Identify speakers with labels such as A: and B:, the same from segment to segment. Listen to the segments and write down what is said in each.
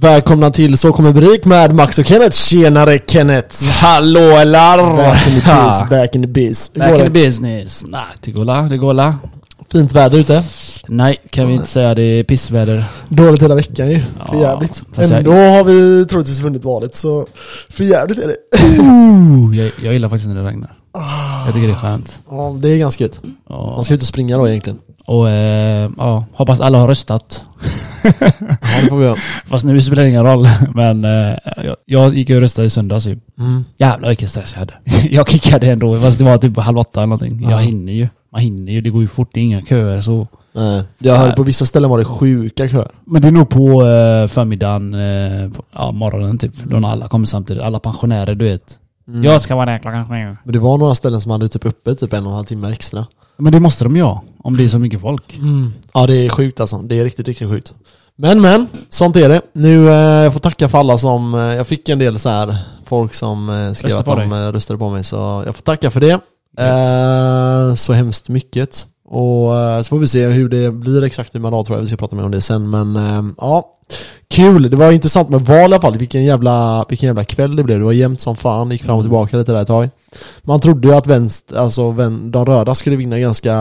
A: Välkomna till Så kommer Brik med Max och Kenneth. Tjenare Kenneth!
B: Hallå eller?
A: Back in the biz, back in the biz.
B: Back in the business. Nej, det går la, det går la.
A: Fint väder ute.
B: Nej, kan vi inte säga det är pissväder.
A: Dåligt hela veckan ju. För
B: Ja,
A: jävligt.
B: fast jag-
A: Ändå har vi troligtvis vunnit valet så för jävligt är det.
B: Jag, jag gillar faktiskt när det regnar. Jag tycker det är skönt.
A: Ja, det är ganska gött. Man
B: Och,
A: ska ut och springa då egentligen.
B: och eh, ja, hoppas alla har röstat.
A: Ja, det får vi göra.
B: Fast nu spelar det ingen roll. Men eh, jag, jag gick och röstade i söndags ju.
A: Mm.
B: Jävlar vilken stress jag hade. Jag kickade ändå, fast det var typ halv åtta eller någonting.
A: Ja.
B: Jag hinner ju. Man hinner ju, det går ju fort, det är inga köer så.
A: Nej. Jag hörde på vissa ställen var det sjuka köer.
B: Men det är nog på eh, förmiddagen, eh, på, ja morgonen typ. Då när alla kommer samtidigt. Alla pensionärer du vet.
A: Mm.
B: Jag ska vara där klockan sju.
A: Men det var några ställen som hade typ uppe typ en och en halv timme extra.
B: Men det måste de ju ha. Om det är så mycket folk.
A: Ja det är sjukt alltså. Det är riktigt, riktigt sjukt. Men men, sånt är det. Nu, eh, jag får tacka för alla som, eh, jag fick en del så här folk som eh, skrev att
B: på
A: de
B: dig.
A: eh, röstade på mig så jag får tacka för det. Eh, så hemskt mycket. Och eh, så får vi se hur det blir exakt i mandat tror jag, vi ska prata mer om det sen men eh, ja. Kul, det var intressant med val i alla fall, vilken jävla, vilken jävla kväll det blev. Det var jämnt som fan, gick fram och tillbaka lite där ett tag. Man trodde ju att vänster, alltså vän, de röda skulle vinna ganska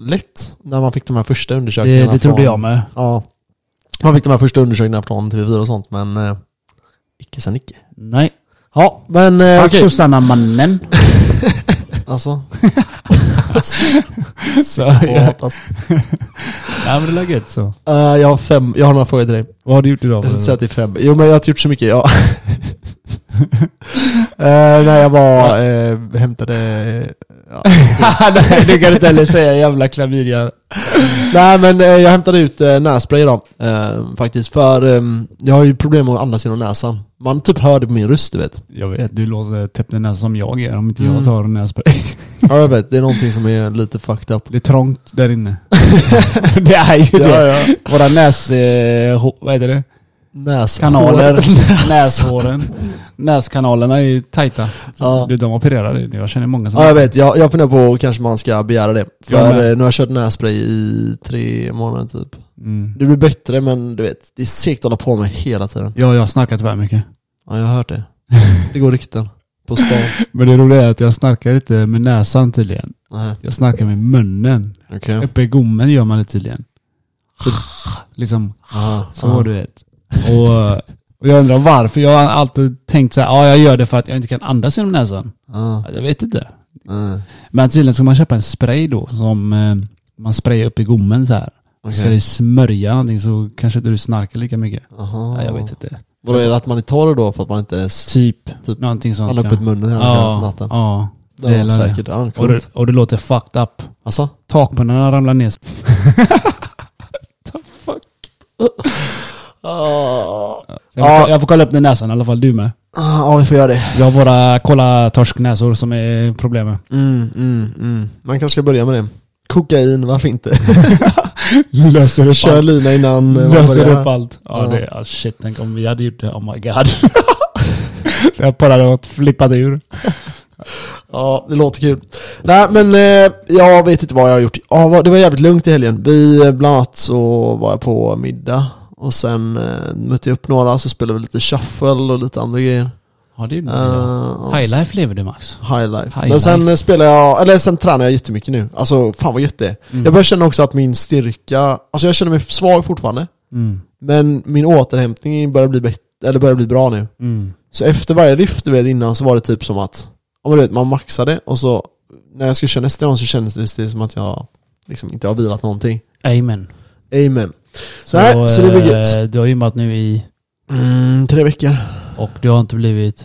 A: lätt när man fick de här första
B: Det,
A: undersökningarna
B: det trodde
A: från-
B: jag med.
A: Ja. Man fick de här första undersökningarna från TV4 och sånt, men eh, icke sen icke.
B: Nej.
A: Ja, men eh,
B: Tack
A: okej.
B: Susanna-mannen.
A: Alltså.
B: Så,
A: Ja,
B: ja.
A: alltså.
B: Nej men det är gött så.
A: Eh, jag har fem, jag har några frågor till dig.
B: Vad har du gjort idag?
A: Jag ska säga att det är fem. Jo men jag har inte gjort så mycket, ja. uh, när jag var, uh, hämtade, ja.
B: Nej det kan du inte heller säga jävla klamydia.
A: Nej men eh, jag hämtade ut uh, nässpray idag, eh, faktiskt. För ehm, jag har ju problem med att andas genom näsan. Man typ hör det på min röst du vet.
B: Jag vet, du låter täppt i näsan som jag är om inte
A: Mm.
B: jag tar nässpray.
A: Ja jag vet, det är någonting som är lite fucked up.
B: Det är trångt där inne. det är ju det.
A: ja.
B: Våra näs... Eh, vad heter det?
A: Näs.
B: Kanaler. Näshåren. Näskanalerna är tajta.
A: Ja.
B: Du, de opererar det. Jag känner många som...
A: Ja jag vet, jag, jag funderar på kanske man ska begära det.
B: Jag
A: För
B: med.
A: eh, nu har jag kört nässpray i tre månader typ.
B: Mm.
A: Det blir bättre men du vet, det är segt att hålla på med hela tiden.
B: Ja, jag har snarkat tyvärr mycket.
A: Ja jag har hört det. Det går rykten. På stan.
B: Men det roliga är att jag snarkar inte med näsan tydligen.
A: Nej,
B: Jag snarkar med munnen.
A: okej.
B: Uppe i gommen gör man det tydligen.
A: Så-
B: Liksom
A: Aha,
B: så
A: aha.
B: du vet. Och, och jag undrar varför. Jag har alltid tänkt så här, ja jag gör det för att jag inte kan andas genom näsan.
A: Ja,
B: Jag vet inte.
A: nej.
B: Men tydligen ska man köpa en spray då som eh, man sprayar upp i gommen så här.
A: Okej.
B: Ska det smörja någonting så kanske inte du snarkar lika mycket.
A: Aha.
B: Ja, jag vet inte.
A: Vadå är det att man är torr då för att man inte ens
B: Typ,
A: Typ,
B: någonting sånt.
A: har öppet munnen hela
B: ja,
A: natten?
B: ja.
A: det är
B: det är
A: säkert. Ja,
B: Och, det, och det låter fucked up.
A: Alltså?
B: Takpannorna ramlar ner.
A: Ah,
B: Jag får, jag får kolla upp den näsan i alla fall, du med.
A: Ja, vi får göra det.
B: Vi har våra kolla torsknäsor som är problemet.
A: Mm, mm, mm. Man kanske ska börja med det. Kokain, varför inte?
B: Löser upp
A: Kör lina innan eh, man
B: Löser
A: börjar.
B: upp allt. Ja,
A: Ja.
B: det, ah, shit, tänk om vi hade gjort det. Oh my god. jag bara hade varit flippat ur.
A: Ja, det låter kul. Nej men eh, jag vet inte vad jag har gjort. Ja, det var jävligt lugnt i helgen. Vi, eh, bland annat så var jag på middag. Och sen eh, mötte jag upp några, så spelade vi lite shuffle och lite andra grejer.
B: Ja, det gjorde
A: Uh,
B: uh, High life lever du Max.
A: High life.
B: High
A: men sen
B: life.
A: eh, spelar jag, eller sen tränar jag jättemycket nu. Alltså fan vad gött det är.
B: Mm.
A: Jag börjar känna också att min styrka, alltså jag känner mig svag fortfarande.
B: Mm.
A: Men min återhämtning börjar bli, eller börjar bli bra nu.
B: Mm.
A: Så efter varje lyft du vet innan så var det typ som att, ja men du vet man maxade och så när jag skulle köra nästa gång så kändes det som att jag liksom inte har vilat någonting.
B: Amen.
A: Amen.
B: Så,
A: Nej, så det blir
B: eh,
A: gött.
B: Du har gymmat nu i,
A: Mm, tre veckor.
B: Och du har inte blivit,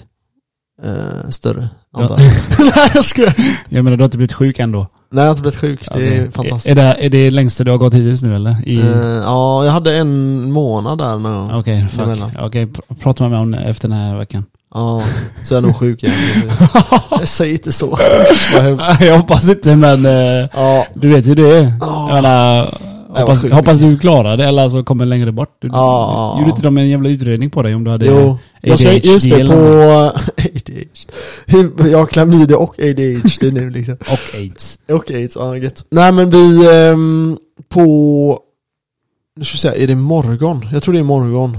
A: Eh, större, antar jag. Nej jag skojar.
B: jag menar du har inte blivit sjuk ändå?
A: Nej jag har inte blivit sjuk, det är fantastiskt.
B: Är det, är det längsta du har gått hittills nu eller? I,
A: Eh, ja, jag hade en månad där nu.
B: Okej, fuck.
A: emellan.
B: Okej, pr- prata med mig om efter den här veckan.
A: Ja, så är jag nog sjuk igen. Jag säger inte så.
B: Jag hoppas inte men eh,
A: Ja,
B: du vet hur det är.
A: Ja.
B: Hoppas, hoppas du klarar det eller så kommer längre bort. Du,
A: Ja.
B: Gjorde inte de en jävla utredning på dig om du hade
A: jo.
B: ADHD
A: just det, på ADHD. Jag har klamydia och ADHD nu liksom.
B: Och aids.
A: Och aids, ja gött. Nej men vi, ehm, på, nu ska vi säga, är det morgon? Jag tror det är morgon.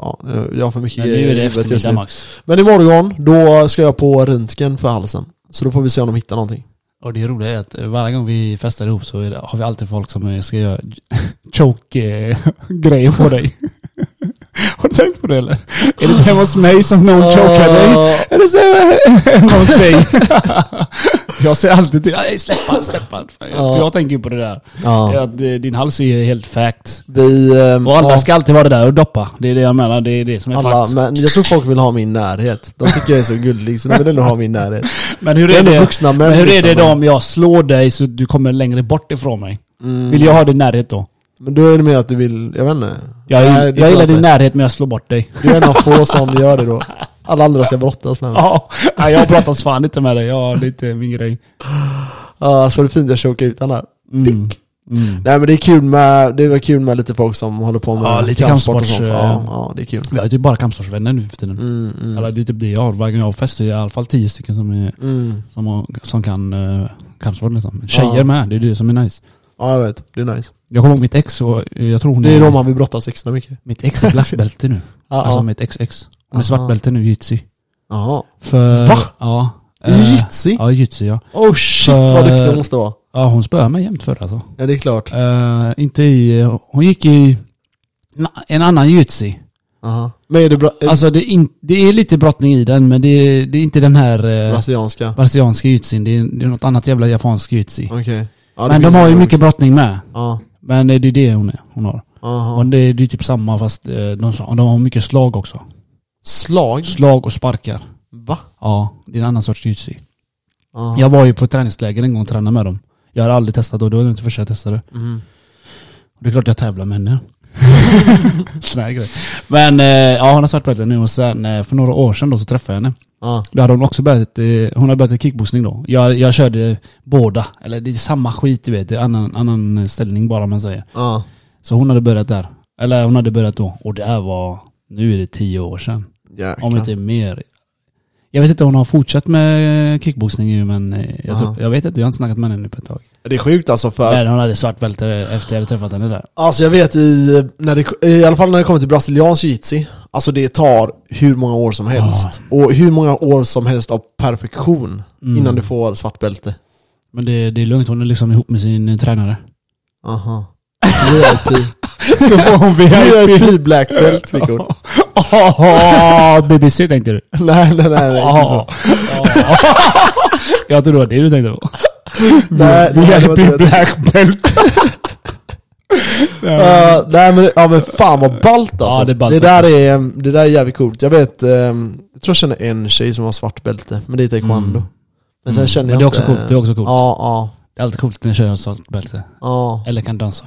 A: Ja, jag har för mycket
B: Men nu är det eftermiddag. Max.
A: Men imorgon, då ska jag på röntgen för halsen. Så då får vi se om de hittar någonting.
B: Och det roliga är att varje gång vi festar ihop så det, har vi alltid folk som ska göra choke-grejer på dig. Har du tänkt på det eller? Är det hemma hos mig som någon chokar dig? Är det så hemma hos dig? jag säger alltid till nej släpp han, släpp han. För
A: Ja.
B: jag tänker ju på det där.
A: Ja.
B: Att eh, din hals är helt fact.
A: Vi... ehm,
B: Och alla
A: ja,
B: ska alltid vara det där och doppa. Det är det jag menar, det är det som är
A: alla,
B: fact.
A: men jag tror folk vill ha min närhet. De tycker jag är så gullig, så de vill ändå ha min närhet.
B: Men hur
A: Det är
B: det,
A: vuxna män
B: men hur är det då om jag slår dig så du kommer längre bort ifrån mig?
A: Mm.
B: Vill jag ha din närhet då?
A: Men då är det mer att du vill, jag vet inte.
B: Jag,
A: Nej,
B: jag gillar din närhet men jag slår bort dig.
A: Du är en av få som gör det då. Alla andra ska brottas med mig.
B: Ja, jag pratar fan inte med dig. Ja, det är inte min grej.
A: Ja, så det är fint jag chokar ut den här.
B: Mm. Mm.
A: Nej men det är kul med, det är väl kul med lite folk som håller på med
B: Ja, lite
A: kampsport och sånt. Ja, ja, det är kul.
B: Vi har ju typ bara kampsportsvänner nu för tiden.
A: Mm, mm,
B: Eller det är typ det jag har. Varje gång jag har fest är det i alla fall tio stycken som, är,
A: mm.
B: som, som kan uh, kampsport liksom. Tjejer
A: Ja.
B: med, det är det som är nice.
A: Ja jag vet, det är nice.
B: Jag kommer ihåg mitt ex och eh, jag tror hon
A: Det är då man vill brottas extra mycket.
B: Mitt ex är blackbälte nu.
A: Ja,
B: Alltså
A: ja.
B: mitt ex-ex. Hon är
A: Aha.
B: svartbälte nu i jitsi.
A: Jaha.
B: För...
A: Va?
B: Ja.
A: I
B: eh,
A: jitsi?
B: Ja, jitsi ja.
A: Oh shit
B: För-
A: vad duktig hon måste vara.
B: Ja, hon spöade mig jämt förr alltså.
A: Ja det är klart.
B: Eh, inte i... Hon gick i en annan jitsi.
A: Aha. Men är det bra,
B: Alltså det är, in, det är lite brottning i den, men det är, det är inte den här eh,
A: brasilianska?
B: brasilianska jitsin. Det är, det är något annat jävla japansk jitsi.
A: Okej. Ja, det
B: men de har ju mycket brottning med.
A: Ja.
B: Men det är det hon, är, hon har.
A: Aha.
B: Och det, är- det är typ samma fast eh, de, de har mycket slag också.
A: Slag?
B: Slag och sparkar.
A: Va?
B: Ja, det är en annan sorts.
A: Aha.
B: Jag var ju på träningsläger en gång och tränade med dem. Jag har aldrig testat då, det var inte första jag testade.
A: Mm.
B: Och det är klart jag tävlar med henne. Men eh, ja, hon har svartbälte nu och sen eh, för några år sedan då så träffade jag henne.
A: Ja.
B: Då hade hon också börjat, eh, hon hade börjat kickboxning då. Jag, jag körde båda, eller det är samma skit du vet, det är annan, annan ställning bara man säger.
A: Ja.
B: Så hon hade börjat där. Eller hon hade börjat då. Och det här var, nu är det tio år sedan.
A: Jäklar.
B: Om inte mer. Jag vet inte om hon har fortsatt med kickboxning ju men eh, jag, tror, jag vet inte, jag har inte snackat med henne nu på ett tag.
A: Det är sjukt alltså för
B: Men hon hade svart bälte efter jag hade träffat henne där.
A: Alltså jag vet i, när det, i alla fall när det kommer till brasiliansk jiu Alltså det tar hur många år som helst. Och hur många år som helst av perfektion
B: Mm.
A: innan du får svart bälte.
B: Men det, det är lugnt, hon är liksom ihop med sin eh, tränare.
A: Aha. VIP.
B: Då får hon
A: VIP black belt fick hon.
B: Oh, BBC tänkte du?
A: nej, nej, nej, nej inte så.
B: jag tror det var det du tänkte på.
A: Nej,
B: VIP black belt.
A: Ja, nej men, ja men fan vad ballt alltså.
B: Ja, det är ballt
A: det, där
B: faktiskt.
A: är, det där är jävligt coolt. Jag vet, ehm, jag tror jag känner en tjej som har svart bälte, men det är taekwondo.
B: Mm.
A: Men sen
B: Mm.
A: känner
B: Men
A: jag
B: det är också
A: inte-
B: coolt, det är också coolt.
A: Ja, ja,
B: Det är alltid coolt när tjejer har svart bälte.
A: ja.
B: Eller kan dansa.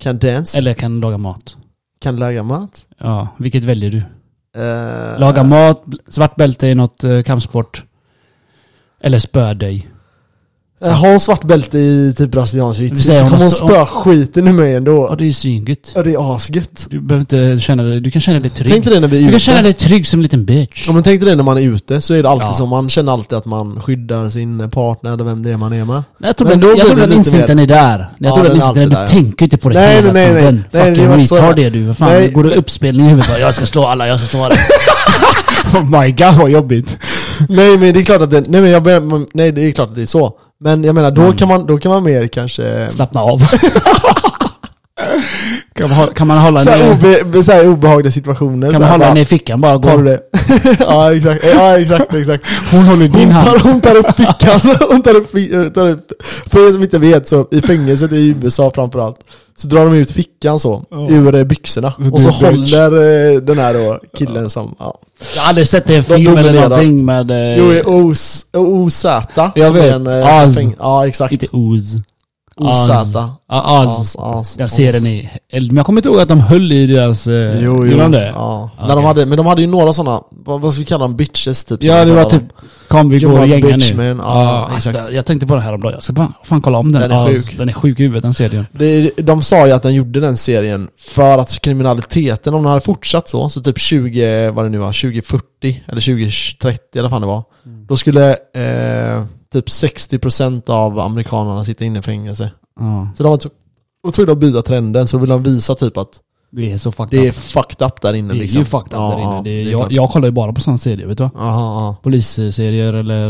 A: Kan dance,
B: Eller kan laga mat.
A: Kan laga mat.
B: Ja, vilket väljer du?
A: Eh,
B: Laga mat, svart bälte i något eh, kampsport. Eller spö dig.
A: Har hon svart bälte i typ brasiliansk jiu så kommer hon
B: också-
A: spöa skiten ur mig
B: Ja,
A: ändå.
B: det är ju svingött.
A: Ja det är asgött.
B: Du behöver inte känna dig, du kan känna dig trygg.
A: Tänk dig det när vi är
B: du kan
A: ute.
B: känna dig trygg som en liten bitch.
A: Ja men tänk dig det när man är ute, så är det alltid
B: Ja.
A: så, man känner alltid att man skyddar sin partner eller vem det är man är med.
B: Jag tror
A: Men
B: den, jag tror den instinkten är där. Jag
A: Ja,
B: tror den instinkten, du
A: där, ja.
B: tänker inte på det
A: Nej,
B: hela
A: nej, nej,
B: tiden.
A: nej. Nej,
B: Fucking retard är du. Vad fan,
A: Nej.
B: går du uppspelning i huvudet jag ska slå alla, jag ska slå alla. oh my god vad jobbigt.
A: Nej men det är klart att det, nej men jag nej det är klart att det är så. Men jag menar då
B: Mm.
A: kan man, då kan man mer kanske
B: Slappna av. kan, man, kan man hålla
A: så här, obe, så här obehagliga situationer
B: kan man hålla ner i fickan bara och gå?
A: det? ja exakt, ja exakt, exakt.
B: Hon håller din
A: Hon
B: hand.
A: tar, hon tar upp fickan, så hon tar upp, fi- tar upp, för er som inte vet så i fängelset i USA framförallt Så drar de ut fickan så,
B: Ja.
A: ur eh, byxorna Och så håller eh, den här då killen som, ja
B: Jag har aldrig sett det i en film eller någonting med... eh,
A: Jo, i OZ, OZ
B: Jag
A: som
B: vet.
A: är en eh, fäng- Ja exakt,
B: Inte Oz.
A: OZ
B: Ja, Az. Jag ser den i... eller, Men jag kommer inte ihåg att de höll i deras... eh,
A: Jo, jo.
B: de?
A: Ja.
B: Okej.
A: När de hade, men de hade ju några sådana, vad, vad ska vi kalla dem, bitches typ?
B: Ja,
A: de
B: det var typ... Kom vi går och gänga nu.
A: man. Ja, exakt.
B: alltså, jag tänkte på det här om dagen. Jag ska bara fan kolla om den.
A: Den är
B: Ja,
A: sjuk.
B: Den är sjuk i huvudet, den serien.
A: Det, de sa ju att den gjorde den serien för att kriminaliteten, om den hade fortsatt så, så typ 20, vad det nu var, 2040 eller 2030 eller vad fan det var.
B: Mm.
A: Då skulle eh, typ 60% av amerikanerna sitta inne i fängelse.
B: Ja.
A: Så de var tv- var tvungna att byta trenden, så då ville de visa typ att
B: Det är så fucked
A: Det är
B: up.
A: fucked up där inne
B: Det är
A: liksom.
B: ju fucked up
A: Ja,
B: där inne.
A: ja,
B: det är,
A: är
B: jag, jag kollar ju bara på sådana serier, vet du.
A: Aha,
B: Polisserier eller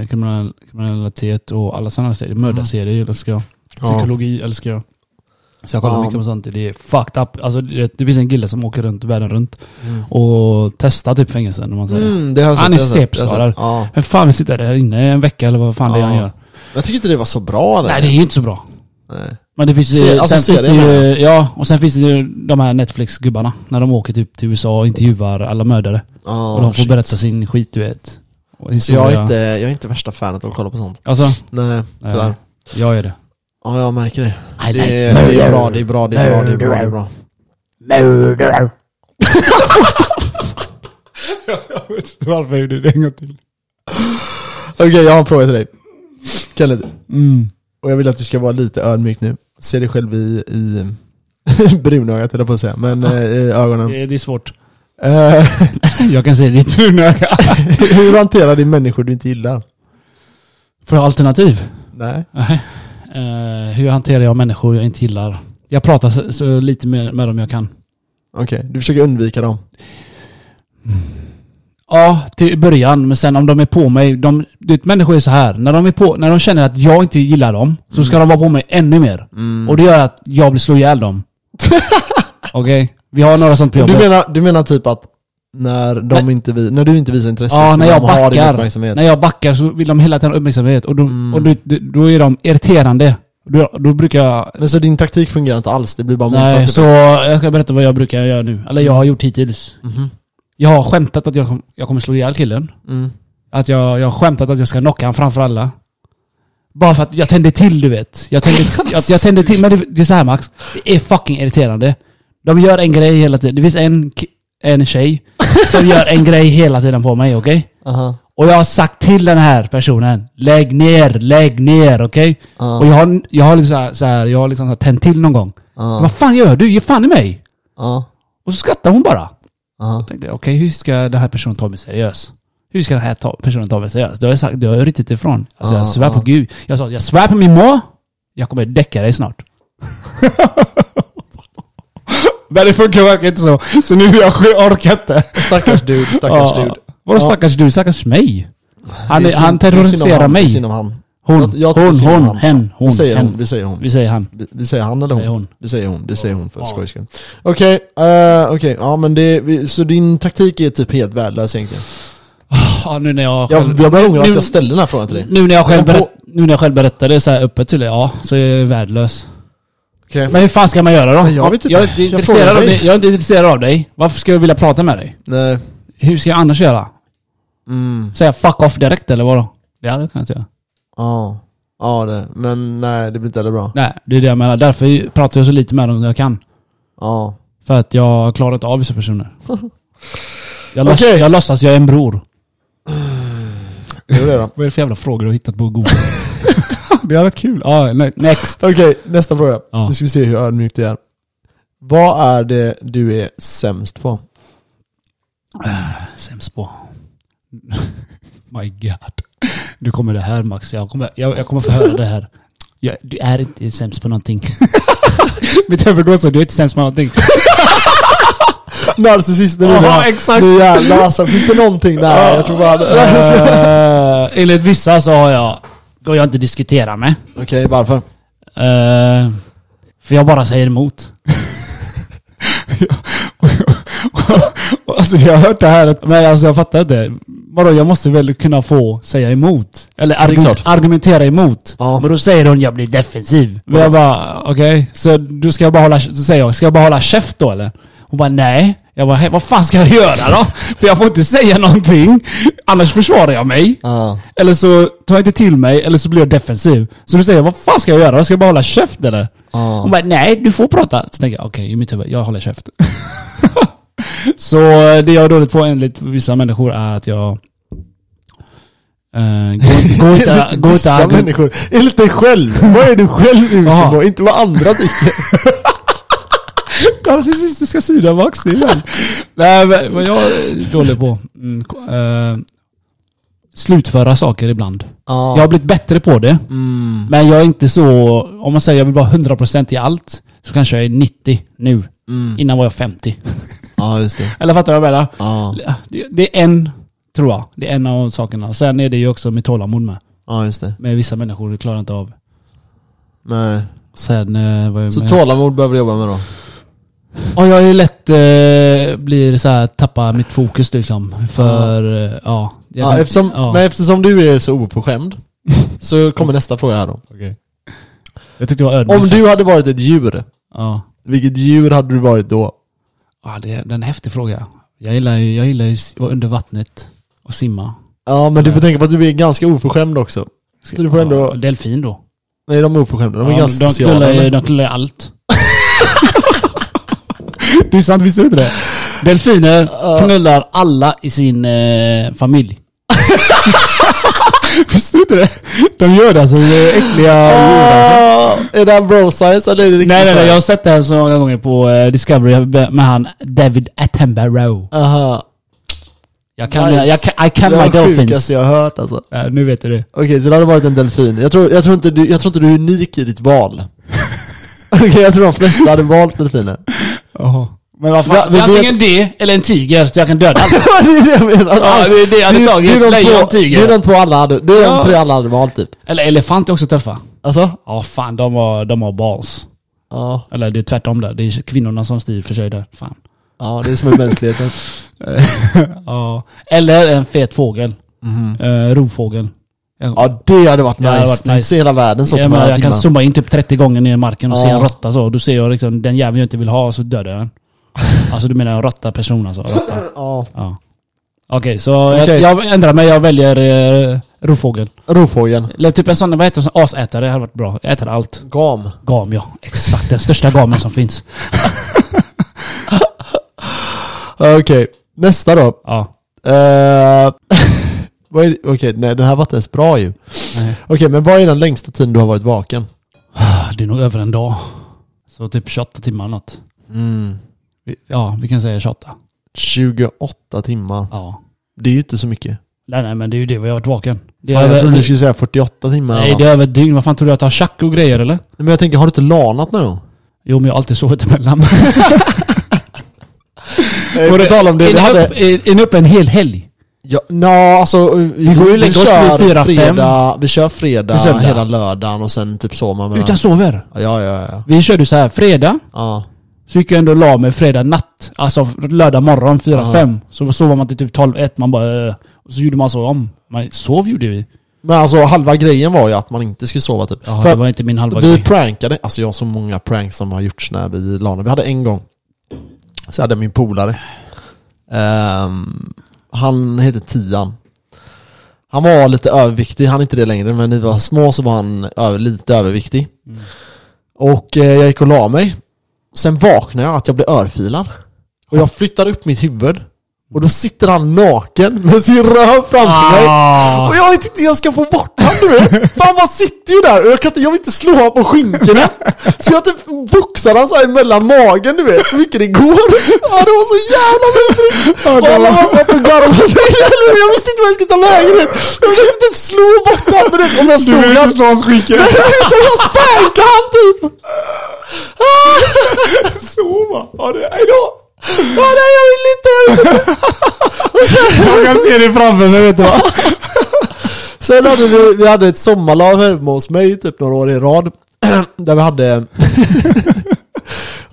B: eh, kriminal, kriminalitet och alla sådana serier. Mördarserier älskar jag.
A: Ja.
B: Psykologi älskar jag. Så jag kollar
A: Ja.
B: mycket på sånt. Det är fucked up. Alltså, det, det finns en kille som åker runt världen runt
A: Mm.
B: och testar typ fängelsen om man säger.
A: Mm,
B: Han är CP-skadad.
A: Ja.
B: Men fan vill sitta där inne en vecka eller vad fan det är han
A: Ja.
B: gör.
A: Jag tycker inte det var så bra där.
B: Nej det är ju inte så bra.
A: Nej.
B: Men det finns ju,
A: Se- alltså
B: sen finns det ju, ja, och sen finns det ju de här Netflix-gubbarna. När de åker typ till USA och intervjuar alla mördare.
A: Ja,
B: och de får
A: shit.
B: berätta sin skit du vet.
A: Jag är, inte, jag är inte värsta fanet av att kolla på sånt.
B: Alltså,
A: Nej, tyvärr.
B: jag är det.
A: Ja, jag märker det.
B: I
A: Det är, det är bra, det är bra, det är bra, det är bra, det är bra.
B: Jag vet inte varför jag gjorde det en gång till.
A: Okej, jag har en fråga till dig. Kenneth,
B: Mm.
A: och jag vill att du ska vara lite ödmjuk nu. Se dig själv i, i brunögat höll jag på att säga, men eh, i ögonen.
B: Det, det är svårt.
A: Eh,
B: Jag kan se ditt brunöga.
A: hur hanterar du människor du inte gillar?
B: Får jag alternativ?
A: Nej.
B: Nej. Eh, hur hanterar jag människor jag inte gillar? Jag pratar så, så lite med, med dem jag kan.
A: Okej, du försöker undvika dem.
B: Ja, till början. Men sen om de är på mig. De, du vet, människor är så här. När de, är på, när de känner att jag inte gillar dem, så ska de vara på mig ännu mer.
A: Mm.
B: Och det gör att jag blir slå ihjäl dem. Okej? Vi har några sånt på
A: Du
B: jobbet.
A: menar, du menar typ att när, de inte vi, när du inte visar intresse
B: Ja,
A: så
B: när jag
A: de ha din
B: backar.
A: uppmärksamhet?
B: När jag backar så vill de hela tiden ha uppmärksamhet. Och då,
A: Mm.
B: och då, då är de irriterande. Då, då brukar jag...
A: Men så din taktik fungerar inte alls, det blir bara motsatt?
B: Nej, så jag ska berätta vad jag brukar göra nu. Eller jag har gjort hittills.
A: Mhm.
B: Jag har skämtat att jag, kom, jag kommer slå ihjäl killen.
A: Mm.
B: Att jag, jag har skämtat att jag ska knocka honom framför alla. Bara för att jag tände till du vet. Jag tände, jag, jag tände till, men det, det är så här Max. Det är fucking irriterande. De gör en grej hela tiden. Det finns en, en tjej som gör en grej hela tiden på mig, okej?
A: Aha.
B: Och jag har sagt till den här personen, lägg ner, lägg ner, okej?
A: Ja.
B: Och jag har, jag har liksom så här, så här, jag har liksom så här tänt till någon gång.
A: Ja.
B: Vad fan gör du? Ge fan i mig! Och så skrattar hon bara.
A: Ja.
B: Jag tänkte, okej hur ska den här personen ta mig seriös? Hur ska den här ta, personen ta mig seriös? Det har jag sagt, det har jag riktigt ifrån. Alltså jag
A: Ja,
B: svär på gud. Jag sa, jag svär på min mor. Jag kommer däcka dig snart. Men det funkar verkligen inte så. Så nu jag jag orkar inte.
A: Stackars dude, stackars
B: Ja.
A: dude.
B: Vadå
A: Ja.
B: stackars du? Stackars mig? Han,
A: Det
B: är,
A: synd-
B: han terroriserar
A: han,
B: mig.
A: om han.
B: Hon,
A: Jag- jag
B: hon, hon,
A: han.
B: hen, hon,
A: vi säger
B: hen.
A: hon, vi säger hon.
B: Vi säger han.
A: Vi, vi säger han eller hon?
B: Säger hon.
A: Vi säger hon, vi säger hon för
B: Ja.
A: skojs skull. Okej, eh, okej, ja men det, vi- så din taktik är typ helt värdelös egentligen?
B: Ja, nu när jag
A: Jag,
B: själv...
A: jag börjar ångra att jag ställde den här frågan till dig.
B: Nu när jag själv,
A: Jag
B: berätt, nu när jag själv berättar det så här öppet till dig, ja, så är jag värdelös.
A: Okej.
B: Men hur fan ska man göra då?
A: Jag vet inte.
B: Jag är inte, intresserad
A: frågar
B: av
A: dig.
B: dig. jag är inte intresserad av dig. Varför ska jag vilja prata med dig?
A: Nej.
B: Hur ska jag annars göra?
A: Mm.
B: Säga fuck off direkt eller vadå? Det hade jag kunnat göra.
A: Ja. Ja det, men nej det blir inte heller bra.
B: Nej, det är det jag menar. Därför pratar jag så lite med dem jag kan.
A: Ja.
B: För att jag klarar inte av vissa personer. Jag, låts,
A: Okej.
B: jag låtsas jag är en bror.
A: Det då.
B: Vad är det för jävla frågor du har hittat på Google? Det är rätt kul. Ja, nej, next.
A: Okej, nästa fråga.
B: Ja.
A: Nu ska vi se hur ödmjuk du är. Vad är det du är sämst på?
B: Sämst på. My God. Nu kommer det här Max. Jag kommer, jag, jag kommer få höra det här. Jag, du är inte sämst på någonting. Mitt huvud går så, du är inte sämst på någonting.
A: Narcissist, nu
B: Ja,
A: menar-
B: exakt.
A: Nu jävlar alltså, finns det någonting där? Jag tror bara...
B: uh, enligt vissa så har jag, jag inte diskutera med.
A: Okej, varför?
B: Eh, för jag bara säger emot. alltså jag har hört det här, men alltså jag fattar inte. Vadå, jag måste väl kunna få säga emot? Eller
A: är
B: argument,
A: klart.
B: argumentera emot.
A: Ja.
B: Men då säger hon jag blir defensiv. Men jag bara, okej. Så då ska jag bara hålla, så säger jag, ska jag bara hålla käft då eller? Hon bara nej. Jag bara, "Hej, vad fan ska jag göra då? För jag får inte säga någonting. Annars försvarar jag mig.
A: Ja.
B: Eller så tar jag inte till mig, eller så blir jag defensiv. Så då säger vad fan ska jag göra? Ska jag bara hålla käft eller?
A: Ja.
B: Hon bara, nej du får prata. Så tänker jag, okej i mitt huvud, jag håller käft. så det jag är dåligt på enligt vissa människor är att jag... Uh, går, går inte... Går inte
A: Vissa människor. Enligt dig själv. Vad är du själv usel på? Inte vad andra tycker.
B: Narcissistiska sidan väl. Nej men vad jag är dålig på. Mm, eh, slutföra saker ibland.
A: Ja.
B: Jag har blivit bättre på det.
A: Mm.
B: Men jag är inte så, om man säger jag vill vara 100% i allt, så kanske jag är 90 nu.
A: Mm.
B: Innan var jag 50.
A: Ja, just det.
B: Eller fattar du vad jag menar?
A: Ja,
B: Det, det är en, tror jag. Det är en av sakerna. Sen är det ju också med tålamod med.
A: ja just det.
B: Med vissa människor, det klarar inte av.
A: Nej.
B: Sen eh, var jag
A: Så
B: med.
A: tålamod behöver du jobba med då?
B: Och jag är lätt, eh, blir så här, tappa mitt fokus liksom. För, eh, ja. jag
A: Ja,
B: kan-
A: eftersom,
B: ja.
A: Men eftersom du är så oförskämd så kommer nästa fråga här då.
B: Jag tyckte det var ödmjukt
A: Om du hade varit ett djur,
B: Ja.
A: vilket djur hade du varit då?
B: ja, det är, det är en häftig fråga. Jag gillar ju, jag gillar ju att vara under vattnet och simma.
A: Ja men du får tänka på att du är ganska oförskämd också. Så du får ändå...
B: Ja, delfin då.
A: Nej de är oförskämda, de är
B: ja,
A: ganska
B: de,
A: sociala.
B: knullar, ju-
A: eller?
B: de knullar ju allt. det är sant, visste du inte det? Delfiner knullar alla i sin eh, familj. visste du inte det? De gör det alltså, det är äckliga djur alltså.
A: Ah, Är det en bro science eller är det riktigt
B: Nej nej nej, jag har sett det här så många gånger på eh, Discovery med han David Attenborough.
A: Aha.
B: Jag kan,
A: Nice.
B: jag kan, I can
A: det
B: my
A: var det
B: dolphins.
A: sjukaste jag har hört alltså.
B: Ja, nu vet du det.
A: Okej, så det hade varit en delfin. Jag tror, jag tror, inte, du, jag tror inte du är unik i ditt val. Okej, jag tror de flesta hade valt delfiner.
B: Men vad fan,
A: Ja,
B: antingen det eller en tiger så jag kan döda allt.
A: det är det jag menar.
B: Ja, det är det jag hade tagit.
A: Det är de
B: Lejon,
A: två-
B: tiger.
A: Det är de två alla hade, det är
B: Ja.
A: de tre alla hade valt typ.
B: Eller elefant är också tuffa.
A: Alltså?
B: Ja fan, de har, de har balls.
A: Ja.
B: Eller det är tvärtom där. Det är kvinnorna som styr för sig där. Fan.
A: Ja, det är som är mänskligheten.
B: ja. Eller en fet fågel. Eh, rovfågel. Jag,
A: Ja, det hade varit nice.
B: hade varit nice.
A: se hela världen så
B: ja,
A: på
B: men jag kan
A: timmar.
B: zooma in typ 30 gånger ner i marken och se
A: Ja.
B: en råtta så. Då ser jag liksom den jäveln jag inte vill ha så dödar jag den. Alltså du menar en råtta person alltså? Råtta.
A: Ja.
B: Ja. Okej, så
A: Okej.
B: Jag, jag ändrar mig. Jag väljer eh, rovfågel.
A: Rovfågeln.
B: Eller typ en sån, vad heter det, asätare. Det hade varit bra. Jag äter allt.
A: Gam.
B: Gam ja. Exakt. Den största gamen som finns.
A: Okej, nästa då.
B: Ja.
A: Eh, Okej, nej den här var inte ens bra ju.
B: Nej.
A: Okej, men vad är den längsta tiden du har varit vaken?
B: Det är nog över en dag. Så typ 28 timmar eller något.
A: Mm.
B: Ja, vi kan säga 28.
A: 28 timmar.
B: Ja.
A: Det är ju inte så mycket.
B: Nej, nej, men det är ju det vi har varit vaken. Det
A: Fan, jag
B: över,
A: trodde du skulle säga 48 timmar.
B: nej, det är över ett dygn. Vad fan tror du att jag har tjack och grejer eller?
A: Men jag tänker, har du inte lanat någon gång?
B: Jo, men jag har alltid sovit emellan.
A: Eh, På tal om det, vi hade...
B: upp, ni uppe en hel helg?
A: Ja, nå, alltså vi,
B: går ju lägger oss
A: kör
B: fyra, fem.
A: fredag, Vi kör fredag hela lördagen och sen typ sover man
B: Utan sover?
A: Ja, ja, ja. ja.
B: Vi körde så här fredag.
A: ja.
B: Så gick jag ändå och la mig fredag natt. Alltså lördag morgon 4-5.
A: Ja.
B: Så sov man till typ 12-1. Man bara... Och så gjorde man så om. Man sov gjorde vi.
A: Men alltså halva grejen var ju att man inte skulle sova typ.
B: Ja,
A: För
B: det var inte min halva
A: vi
B: grej.
A: prankade, alltså jag har så många pranks som har gjorts när vi lanade. Vi hade en gång, så hade min polare, ehm, han heter Tian. Han var lite överviktig, han är inte det längre, men när vi var små så var han över, lite överviktig.
B: Mm.
A: Och eh, jag gick och la mig. Sen vaknade jag att jag blev örfilad. Och jag flyttar upp mitt huvud. Och då sitter han naken med sin röv framför mig.
B: Ah.
A: Och jag vet inte hur jag ska få bort honom du vet. För han bara sitter ju där och jag, kan inte, jag vill inte slå honom på skinkorna. Så jag typ boxar han såhär mellan magen du vet, så mycket det går. Ja det var så jävla vidrigt. Och alla bara satt och garvade. Jag visste inte vad jag skulle ta vägen. du. Jag försökte typ slå bort honom du vet. Om jag slog honom.
B: slå hans skinkor?
A: Nej, så jag spankade han typ.
B: Sova? Ja, det,
A: Hejdå. Ja nej jag vill inte. Jag vill inte. Sen-
B: jag kan se det framför mig vet du vad?
A: Sen hade vi, vi hade ett sommarlag hemma hos mig typ några år i rad. Där vi hade...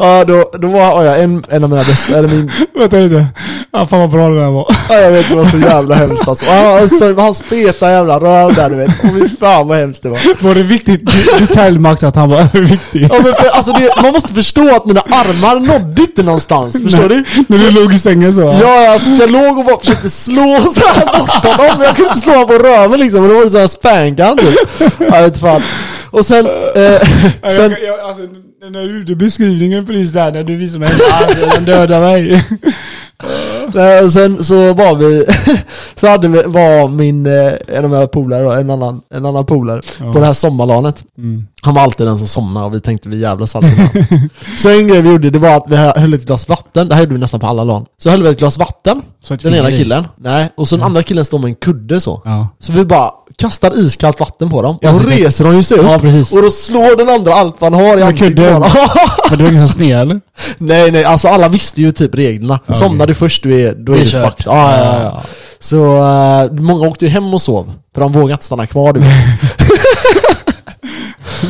A: ja då, då var jag en, en av mina bästa, eller min...
B: Vänta lite. Ja, fan vad bra det där var.
A: Ja, jag vet det var så jävla hemskt alltså. Ja, alltså hans feta jävla röv där du vet. Fy fan vad hemskt det var.
B: Var det viktigt detalj Max att han var överviktig?
A: Ja, men för, alltså det, man måste förstå att mina armar nådde inte någonstans, förstår du?
B: När du låg i sängen så?
A: Ja, alltså, så jag låg och bara försökte slå så här bort honom, men jag kunde inte slå honom på röven liksom, och då var det så här spankan typ. Jag vet fan. Och sen, eh, sen
B: Jag, jag, alltså, när du gjorde beskrivningen precis där, när du visade mig den dödar mig.
A: Nej, och sen så var vi, så hade vi, var min, eh, en av mina polare en annan, en annan polare på det här sommarlanet.
B: Mm.
A: Han var alltid den som somnade och vi tänkte vi jävlas alltid. Så en grej vi gjorde, det var att vi höll ett glas vatten, det här gjorde vi nästan på alla LAN. Så höll vi ett glas vatten,
B: Så
A: den ena killen, nej, och så den andra killen stod med en kudde så.
B: Ja.
A: Så vi bara kastar iskallt vatten på dem. Och då reser de ju sig upp.
B: Ja, precis.
A: Och då slår den andra allt man har i
B: Men
A: ansiktet på dem.
B: Men det var ingen som sned eller?
A: Nej nej, alltså alla visste ju typ reglerna.
B: Ja,
A: Somnar du först, du är, då är du fucked. Ja, ja, ja. Så eh, många åkte ju hem och sov, för de vågade inte stanna kvar du vet.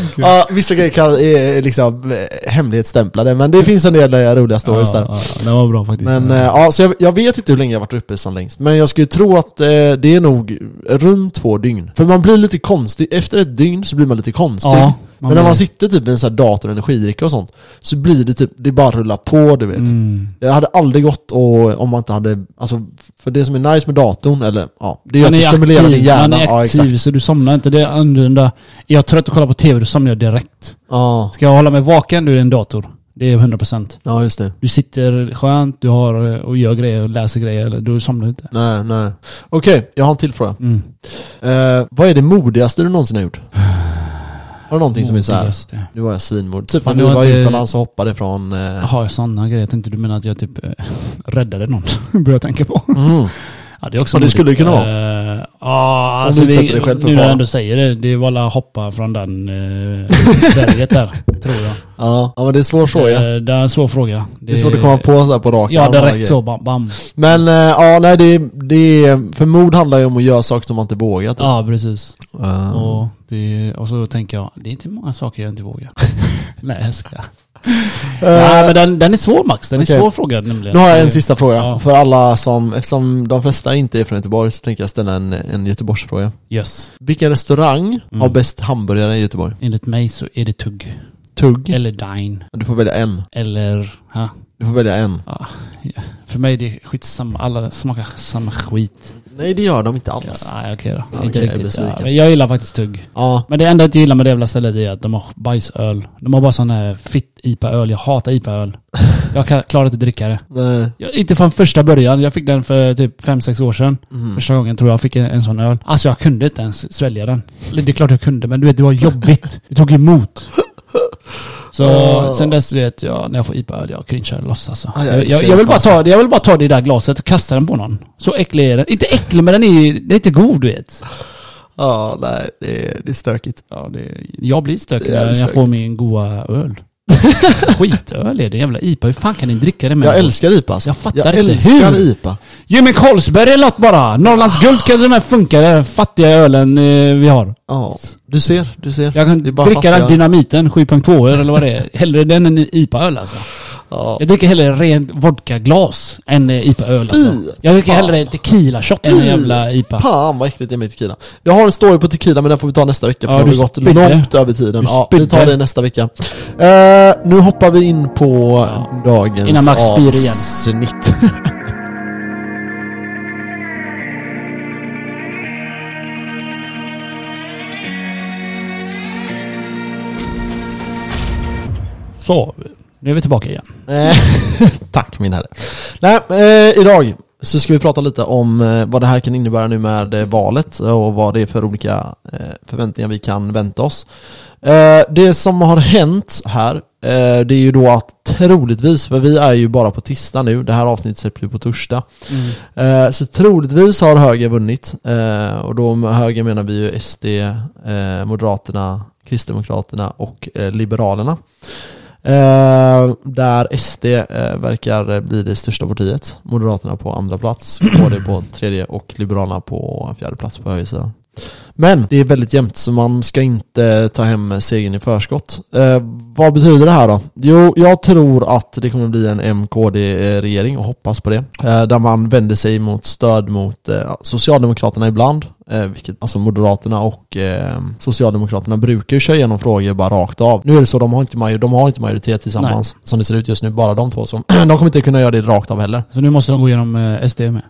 A: Ja, vissa grejer kan, är liksom eh, hemlighetsstämplade, men det finns en del eh, roliga stories där.
B: Ja, ja, det var bra faktiskt.
A: Men eh, ja, så jag, jag vet inte hur länge jag varit uppe som längst, men jag skulle tro att eh, det är nog runt två dygn. För man blir lite konstig, efter ett dygn så blir man lite konstig.
B: Ja,
A: men när man sitter typ i en sån här dator och energidricka och sånt, så blir det typ, det bara rullar på du vet.
B: Mm.
A: Jag hade aldrig gått och, om man inte hade, alltså för det som är nice med datorn, eller ja, det är att
B: Man
A: det
B: är
A: stimulerar din hjärna.
B: man är
A: ja,
B: aktiv
A: exakt.
B: så du somnar inte. Det är annorlunda. Är jag trött och kollar på TV, då somnar jag direkt.
A: Ja,
B: Ska jag hålla mig vaken, då är det en dator. Det är 100%.
A: ja just det.
B: Du sitter skönt, du har och gör grejer och läser grejer, eller du somnar inte.
A: Nej, nej. Okej, jag har en till fråga.
B: Mm.
A: Eh, vad är det modigaste du någonsin har gjort? Har du någonting som är såhär, nu var jag svinmodig. Typ när
B: du
A: vi var
B: inte-
A: utomlands och hoppade från... Eh,
B: Jaha, sådana grejer. Jag tänkte du menar att jag typ eh, räddade någon. Börjar tänka på.
A: mm.
B: Ja, det är också
A: Ja, det
B: modigt.
A: skulle det kunna vara.
B: Eh, Ja,
A: Om
B: alltså
A: du
B: vi,
A: dig själv för
B: nu när
A: fara.
B: jag ändå säger det, det var alla hoppa från den uh, berget där, tror jag.
A: ja, ja, men det är en svår fråga.
B: Eh, det är en svår fråga.
A: det är svårt att komma på såhär på rak
B: Ja,
A: arm alla
B: direkt
A: grejer.
B: så, bam, bam.
A: Men eh, ja, nej det, det är, för mod handlar ju om att göra saker som man inte vågar typ.
B: Ja, precis.
A: Eh,
B: Och, det, och så tänker jag, det är inte många saker jag inte vågar. Nej, jag ska. Nej, men den, den är svår Max. Den är
A: Okej.
B: svår fråga nämligen.
A: Nu har jag en sista fråga.
B: Ja.
A: För alla som, eftersom de flesta inte är från Göteborg så tänker jag ställa en, en Göteborgsfråga.
B: Yes.
A: Vilken restaurang
B: Mm.
A: har bäst hamburgare i Göteborg?
B: Enligt mig så är det tugg.
A: Tugg?
B: Eller dine.
A: Du får välja en.
B: Eller, ha?
A: Du får välja en.
B: För mig är det skitsamma. Alla smakar samma skit.
A: Nej det gör de inte
B: Ja,
A: alls.
B: nej, okej då.
A: Ja,
B: inte
A: okej, jag
B: riktigt.
A: besviken.
B: Ja, jag gillar faktiskt tugg.
A: Ja.
B: Men det enda jag inte gillar med det jävla stället är att de har bajsöl. De har bara sån här fitt IPA-öl. Jag hatar IPA-öl. Jag klarar inte dricka det.
A: Nej.
B: Jag, inte från första början. Jag fick den för typ 5-6 år sedan.
A: Mm.
B: Första gången tror jag fick en, en sån öl. Alltså jag kunde inte ens svälja den. Det är klart jag kunde, men du vet det var jobbigt. Det tog emot. Så
A: Ja.
B: sen dess, du vet, jag, när jag får IPA-öl, jag cringear loss alltså.
A: Ja, jag
B: jag, jag, vill
A: IPA,
B: bara
A: alltså.
B: ta, jag vill bara ta det där glaset och kasta den på någon. Så äcklig är den. Inte äcklig, men den är, den är inte god du vet.
A: Ja, nej det är, det är stökigt.
B: Ja, det, jag blir stökig när jag får min goa öl. Skitöl är det, jävla IPA. Hur fan kan ni dricka det med?
A: Jag älskar IPA alltså.
B: Jag fattar
A: jag
B: inte.
A: älskar
B: Hur?
A: IPA.
B: Ge mig Carlsberg eller något bara! Norrlands guld kan de här funka, den fattiga ölen eh, vi har.
A: Ja, du ser, du ser.
B: Jag kan dricka den dynamiten, 7.2 eller vad det är. Hellre den än IPA-öl alltså.
A: Ja.
B: Jag dricker hellre rent vodkaglas än eh, IPA-öl alltså. Jag dricker hellre tequila-shot än en jävla IPA.
A: Fan vad äckligt det är med tequila. Jag har en story på tequila men den får vi ta nästa vecka för
B: Ja,
A: nu har vi gått långt över tiden. Ja, vi tar det nästa vecka. Eh, nu hoppar vi in på dagens
B: Innan Max
A: avsnitt.
B: Så, nu är vi tillbaka igen.
A: Eh, Tack min herre. Nej, eh, idag så ska vi prata lite om eh, vad det här kan innebära nu med eh, valet och vad det är för olika förväntningar vi kan vänta oss. Det som har hänt här, det är ju då att troligtvis, för vi är ju bara på tisdag nu, det här avsnittet släpps ju på torsdag. Eh, så troligtvis har höger vunnit. Och då med höger menar vi ju SD, Moderaterna, Kristdemokraterna och Liberalerna. Eh, där SD eh, verkar bli det största partiet. Moderaterna på andra plats, KD på tredje och Liberalerna på fjärde plats på högersidan. Men det är väldigt jämnt så man ska inte ta hem segern i förskott. Eh, vad betyder det här då? Jo, jag tror att det kommer bli en MKD-regering och hoppas på det. Eh, där man vänder sig mot stöd mot eh, Socialdemokraterna ibland. Eh, vilket, alltså Moderaterna och eh, Socialdemokraterna brukar ju köra igenom frågor bara rakt av. Nu är det så, de har inte, major- de har inte majoritet tillsammans som det ser ut just nu, bara de två. Så de kommer inte kunna göra det rakt av heller.
B: Så nu måste de gå igenom eh, SD med.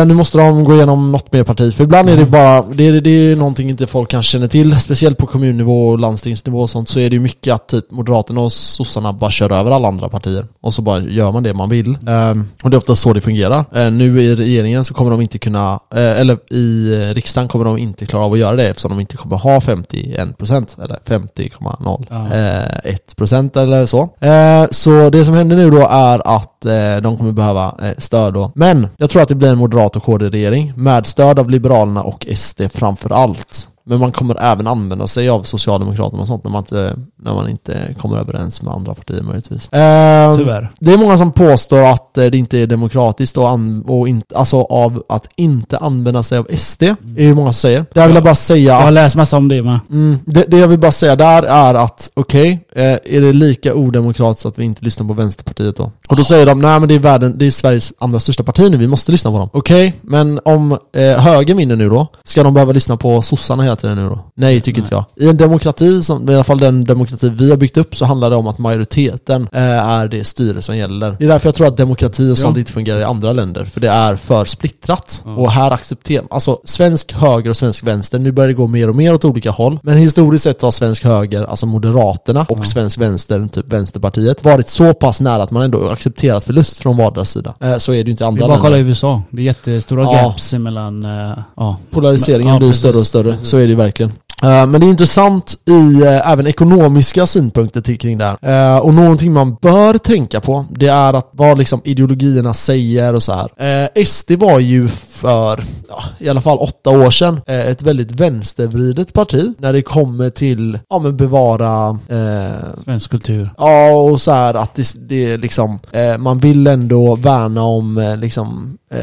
A: Eh, nu måste de gå igenom något mer parti, för ibland är det bara, det är, det är någonting inte folk kanske känner till, speciellt på kommunnivå och landstingsnivå och sånt, så är det ju mycket att typ Moderaterna och sossarna bara kör över alla andra partier. Och så bara gör man det man vill. Eh, och det är ofta så det fungerar. Eh, nu i regeringen så kommer de inte kunna, eh, eller i riksdagen riksdagen kommer de inte klara av att göra det eftersom de inte kommer ha 51% eller 50,01% eller så. Eh, så det som händer nu då är att eh, de kommer behöva eh, stöd då. Men jag tror att det blir en moderat och KD-regering med stöd av Liberalerna och SD framför allt. Men man kommer även använda sig av Socialdemokraterna och sånt när man inte, när man inte kommer överens med andra partier möjligtvis. Eh,
B: Tyvärr.
A: det är många som påstår att eh, det inte är demokratiskt och, an- och inte, alltså av att inte använda sig av SD. Det är ju många som säger. Där vill jag bara säga
B: Jag har läst massa om det med.
A: Mm, det, det jag vill bara säga där är att, okej, eh, är det lika odemokratiskt att vi inte lyssnar på Vänsterpartiet då? Och då säger de, nej men det är, världen, det är Sveriges andra största parti nu, vi måste lyssna på dem. Okej, men om eh, höger vinner nu då, ska de behöva lyssna på sossarna hela tiden nu då? Nej, tycker inte jag. I en demokrati, som, i alla fall den demokrati vi har byggt upp, så handlar det om att majoriteten eh, är det styre som gäller. Det är därför jag tror att demokrati och sånt
B: Ja.
A: inte fungerar i andra länder, för det är för splittrat.
B: Ja.
A: Och här accepterar, alltså svensk höger och svensk vänster, nu börjar det gå mer och mer åt olika håll. Men historiskt sett har svensk höger, alltså Moderaterna och
B: Ja.
A: svensk vänster, typ Vänsterpartiet, varit så pass nära att man ändå accepterat förlust från vardera sida. Eh, så är det ju inte i
B: Det
A: andra
B: är bara att kolla i
A: länder.
B: USA. Det är jättestora
A: Ja.
B: gaps emellan... eh, ja.
A: Polariseringen
B: Ja,
A: blir
B: precis.
A: större och större,
B: Precis.
A: så är det verkligen. Eh, Men det är intressant i eh, även ekonomiska synpunkter till kring det här. Eh, Och någonting man bör tänka på, det är att vad liksom ideologierna säger och så här. SD var ju för, ja, i alla fall åtta år sedan, ett väldigt vänstervridet parti när det kommer till, ja men bevara eh,
B: Svensk kultur.
A: Ja, och så här att det, det liksom, eh, man vill ändå värna om eh, liksom, eh,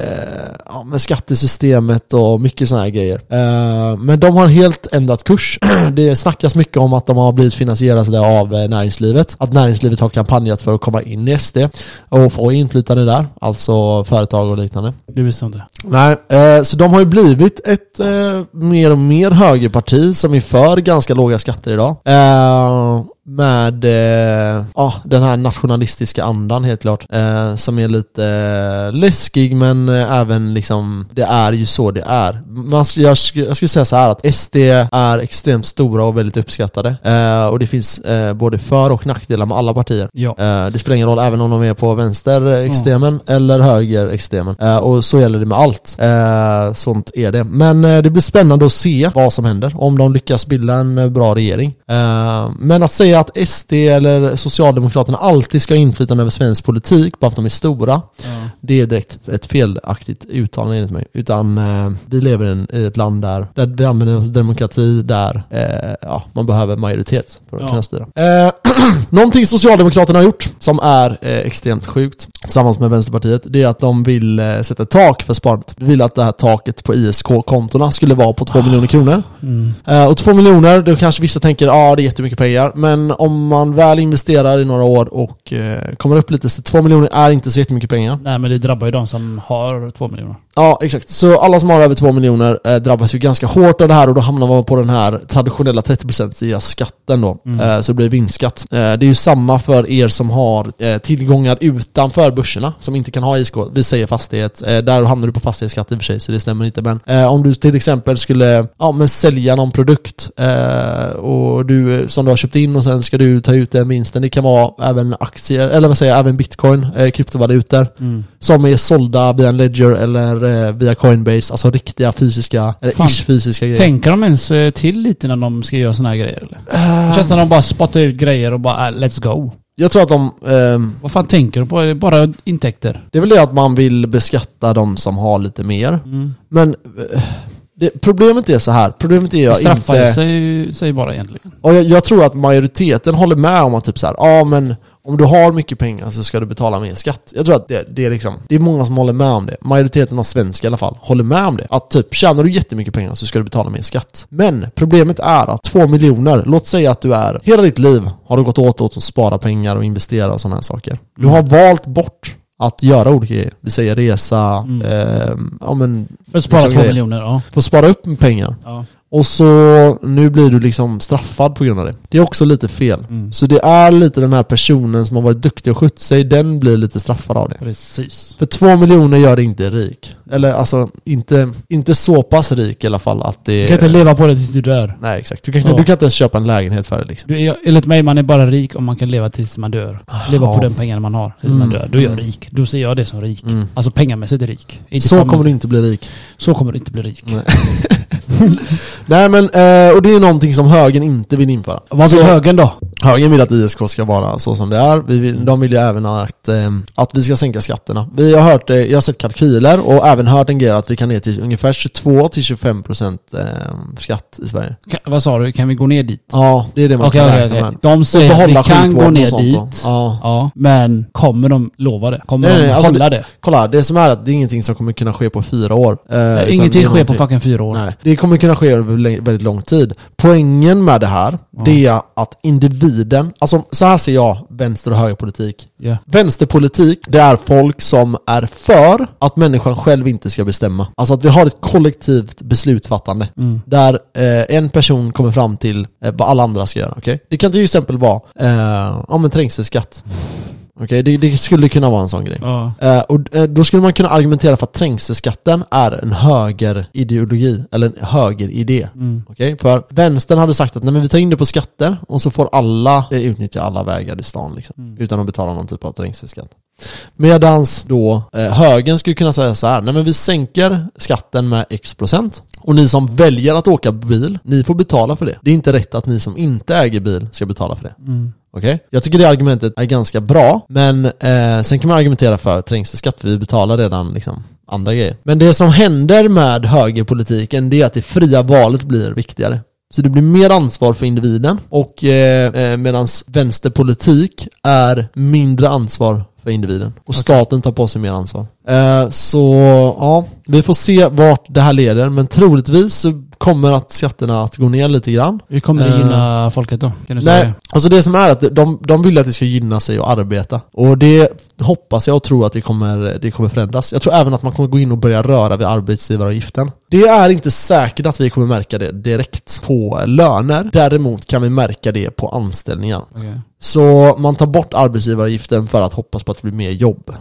A: ja, med skattesystemet och mycket sådana här grejer. Eh, men de har helt ändrat kurs. det snackas mycket om att de har blivit finansierade av eh, näringslivet. Att näringslivet har kampanjat för att komma in i SD och få inflytande där, alltså företag och liknande.
B: Det visste jag inte.
A: Nej, eh, så de har ju blivit ett eh, mer och mer högerparti som är för ganska låga skatter idag. Med eh, ja, den här nationalistiska andan helt klart. Eh, som är lite eh, läskig men eh, även liksom, det är ju så det är. Man, sk- jag, jag skulle säga så här att SD är extremt stora och väldigt uppskattade. Eh, och det finns eh, både för och nackdelar med alla partier.
B: Ja.
A: Det spelar ingen roll även om de är på vänsterextremen eller högerextremen. Och så gäller det med allt. Sånt är det. Men det blir spännande att se vad som händer. Om de lyckas bilda en bra regering. Men att säga att SD eller Socialdemokraterna alltid ska ha inflytande över svensk politik bara för att de är stora.
B: Ja.
A: Det är direkt ett felaktigt uttalande enligt mig. Utan eh, vi lever i en- i ett land där, där vi använder oss av demokrati, där eh, ja, man behöver majoritet för att
B: Ja.
A: kunna styra. Eh, någonting Socialdemokraterna har gjort som är eh, extremt sjukt tillsammans med Vänsterpartiet, det är att de vill eh, sätta ett tak för sparandet. Vi vill att det här taket på ISK-kontona skulle vara på 2 miljoner kronor.
B: Mm.
A: Eh, och två miljoner, då kanske vissa tänker ja ah, det är jättemycket pengar. Men om man väl investerar i några år och eh, kommer upp lite så två miljoner är inte så jättemycket pengar.
B: Nej men det drabbar ju de som har två miljoner.
A: Ja, exakt. Så alla som har över 2 miljoner eh, drabbas ju ganska hårt av det här och då hamnar man på den här traditionella 30% skatten då.
B: Mm.
A: Eh, så det blir vinstskatt. Eh, det är ju samma för er som har eh, tillgångar utanför börserna, som inte kan ha ISK. Vi säger fastighet. Eh, där hamnar du på fastighetsskatt i och för sig, så det stämmer inte. Men eh, om du till exempel skulle ja, men sälja någon produkt och du, som du har köpt in och sen ska du ta ut den vinsten. Det kan vara även aktier, eller vad säger jag, även bitcoin, kryptovalutor
B: Mm.
A: som är sålda via en ledger eller eh, via Coinbase, alltså riktiga fysiska, eller
B: Fan.
A: ish fysiska grejer.
B: Tänker de ens eh, till lite när de ska göra såna här grejer eller? Det
A: Eh,
B: känns som de bara spottar ut grejer och bara äh, let's go.
A: jag tror att de, ehm,
B: Vad fan tänker du på? Är det bara intäkter?
A: det är väl det att man vill beskatta de som har lite mer.
B: Mm.
A: Men eh, det, problemet är så här. problemet är
B: Det
A: jag
B: straffar
A: inte...
B: sig, sig bara egentligen.
A: Och jag, jag tror att majoriteten håller med om att typ så här, ja men om du har mycket pengar så ska du betala mer skatt. Jag tror att det, det är liksom, det är många som håller med om det. Majoriteten av svenskar i alla fall håller med om det. Att typ, tjänar du jättemycket pengar så ska du betala mer skatt. Men problemet är att två miljoner, låt säga att du är, hela ditt liv har du gått åt åt att spara pengar och investera och sådana här saker. Du har valt bort att göra olika grejer. Vi säger resa,
B: Mm.
A: ehm, ja men,
B: För att spara
A: Liksom
B: två miljoner, ja.
A: få spara upp pengar.
B: ja.
A: Och så nu blir du liksom straffad på grund av det. Det är också lite fel.
B: Mm.
A: Så det är lite den här personen som har varit duktig och skött sig, den blir lite straffad av det.
B: Precis.
A: För två miljoner gör det inte rik. Eller alltså, inte, inte så pass rik i alla fall att det...
B: Du kan inte leva på det tills du dör.
A: Nej exakt. Du kan,
B: Så.
A: du kan inte ens köpa en lägenhet för det liksom.
B: Du, är- enligt mig, man är bara rik om man kan leva tills man dör. Leva
A: Ja.
B: på den pengarna man har tills
A: Mm.
B: man dör. Då är jag
A: Mm.
B: rik. Då ser jag det som rik.
A: Mm.
B: Alltså pengamässigt rik. Inte
A: Så kommer du inte bli rik.
B: så kommer du inte bli rik.
A: Nej. Men, eh, och det är någonting som högern inte vill införa.
B: Vad vill högern då?
A: Högern vill att ISK ska vara så som det är. Vi vill, de vill ju även att, eh, att vi ska sänka skatterna. Vi har hört, eh, jag har sett kalkyler och även hört en grej att vi kan ner till ungefär 22-25% eh, skatt i Sverige.
B: Ka- vad sa du? Kan vi gå ner dit?
A: Ja, det är det man
B: Okej,
A: kan
B: okej,
A: räkna
B: okej.
A: med.
B: De säger att vi kan gå ner dit.
A: Ja.
B: Ja, men kommer de lova det? Kommer
A: Nej,
B: de
A: nej, alltså
B: hålla det?
A: Kolla, det som är att det är ingenting som kommer kunna ske på fyra år. Eh,
B: Ingenting sker på fucking fyra år.
A: Nej, det kommer kunna ske över väldigt lång tid. Poängen med det här, det är att individen, alltså så här ser jag vänster och högerpolitik.
B: Ja.
A: Vänsterpolitik, det är folk som är för att människan själv inte ska bestämma. Alltså att vi har ett kollektivt beslutsfattande.
B: Mm.
A: Där eh, en person kommer fram till eh, vad alla andra ska göra. okej? Det kan till exempel vara, eh, ja men trängselskatt. Okej, det, det skulle kunna vara en sån grej.
B: Ja.
A: Eh, och eh, då skulle man kunna argumentera för att trängselskatten är en högerideologi, eller en högeridé.
B: Mm.
A: Okej? För vänstern hade sagt att nej, men vi tar in det på skatter och så får alla eh, utnyttja alla vägar i stan liksom,
B: Mm.
A: utan att betala någon typ av trängselskatt. Medans då eh, högern skulle kunna säga så här, nej men vi sänker skatten med x procent och ni som väljer att åka bil, ni får betala för det. Det är inte rätt att ni som inte äger bil ska betala för det.
B: Mm.
A: Okej? Jag tycker det argumentet är ganska bra, men eh, sen kan man argumentera för trängselskatt för vi betalar redan liksom andra grejer. Men det som händer med högerpolitiken det är att det fria valet blir viktigare. Så det blir mer ansvar för individen och eh, eh, medan vänsterpolitik är mindre ansvar för individen. Och staten tar på sig mer ansvar. Eh, så ja, vi får se vart det här leder men troligtvis så kommer att skatterna att gå ner lite grann.
B: Hur kommer det
A: Eh,
B: gynna folket då? Kan du säga
A: Nej, alltså det som är att de, de vill att det ska gynna sig att arbeta. Och det hoppas jag och tror att det kommer, det kommer förändras. Jag tror även att man kommer gå in och börja röra vid arbetsgivaravgiften. Det är inte säkert att vi kommer märka det direkt på löner. Däremot kan vi märka det på anställningar.
B: det? Okej.
A: Så man tar bort arbetsgivaravgiften för att hoppas på att det blir mer jobb.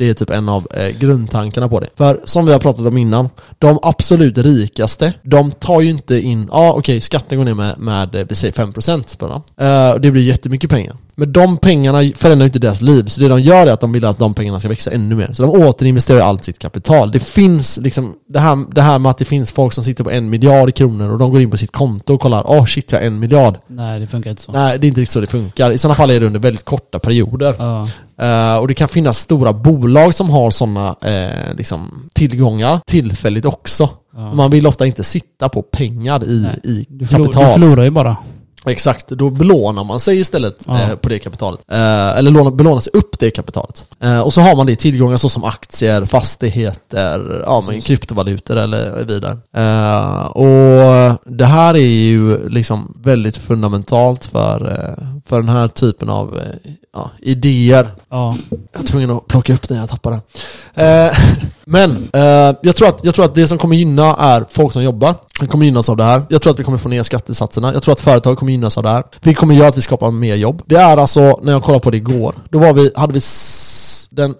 A: Det är typ en av eh, grundtankarna på det. För som vi har pratat om innan, de absolut rikaste, de tar ju inte in, ja ah, okej skatten går ner med, med eh, vi säger 5% på dem. Eh, det blir jättemycket pengar. Men de pengarna förändrar inte deras liv, så det de gör är att de vill att de pengarna ska växa ännu mer. Så de återinvesterar allt sitt kapital. Det finns liksom, det här, det här med att det finns folk som sitter på en miljard kronor och de går in på sitt konto och kollar, åh oh, shit jag har en miljard.
B: Nej, det funkar inte så.
A: Nej, det är inte riktigt så det funkar. I sådana fall är det under väldigt korta perioder.
B: Ja.
A: Eh, och det kan finnas stora bolag som har sådana eh, liksom, tillgångar tillfälligt också.
B: Ja.
A: Man vill ofta inte sitta på pengar i,
B: Nej,
A: i kapital.
B: du förlorar ju bara.
A: Exakt, då belånar man sig istället
B: Ja.
A: eh, på det kapitalet. Eh, eller låna, belånar sig upp det kapitalet. Eh, och så har man det i tillgångar såsom aktier, fastigheter, ja, men kryptovalutor eller vidare. Eh, och det här är ju liksom väldigt fundamentalt för, eh, för den här typen av eh, ja, idéer.
B: Ja.
A: Jag är tvungen att plocka upp den, jag tappade den. Eh, men eh, jag, tror att, jag tror att det som kommer gynna är folk som jobbar. Vi kommer gynnas av det här. Jag tror att vi kommer få ner skattesatserna. Jag tror att företag kommer gynnas av det här. Vi kommer göra att vi skapar mer jobb. Det är alltså, när jag kollade på det igår, då var vi, hade vi den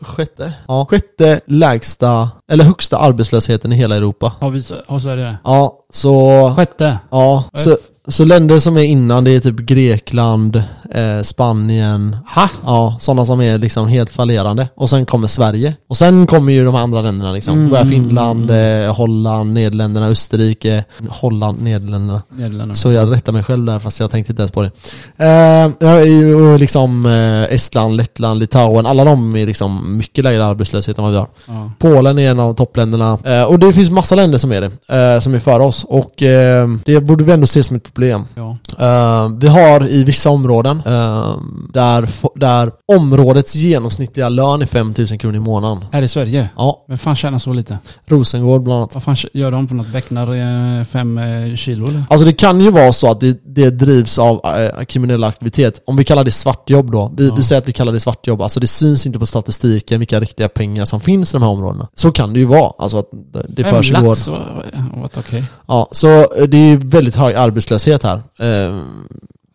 A: sjätte, ja, sjätte lägsta, eller högsta arbetslösheten i hela Europa.
B: Har, vi, har Sverige det?
A: Ja, så...
B: Sjätte?
A: Ja, så, så länder som är innan det är typ Grekland, eh, Spanien,
B: Ha?
A: Ja, sådana som är liksom helt fallerande. Och sen kommer Sverige. Och sen kommer ju de andra länderna liksom.
B: Mm.
A: Börjar Finland, eh, Holland, Nederländerna, Österrike. Holland, Nederländerna.
B: Nederländerna.
A: Så jag rättar mig själv där fast jag tänkte inte ens på det. Eh, och liksom eh, Estland, Lettland, Litauen. Alla de är liksom mycket lägre arbetslöshet än vad vi har.
B: Ja.
A: Polen är en av toppländerna. Eh, och det finns massa länder som är det. Eh, som är före oss. Och eh, det borde vi ändå se som ett problem.
B: Ja.
A: Eh, vi har i vissa områden eh, där, där områdets genomsnittliga lön är 5000 kronor i månaden.
B: Här i Sverige?
A: Ja,
B: Vem fan tjänar så lite?
A: Rosengård bland annat.
B: Vad fan gör de på något? Becknar eh, fem kilo eller?
A: Alltså det kan ju vara så att det, det drivs av eh, kriminell aktivitet. Om vi kallar det svartjobb då. Vi,
B: Ja.
A: vi säger att vi kallar det svartjobb. Alltså det syns inte på statistiken vilka riktiga pengar som finns i de här områdena. Så kan det ju vara. Alltså att det- det
B: Fem
A: försiggår.
B: lax? Okej.
A: Ja, så det är väldigt hög arbetslöshet här. Eh,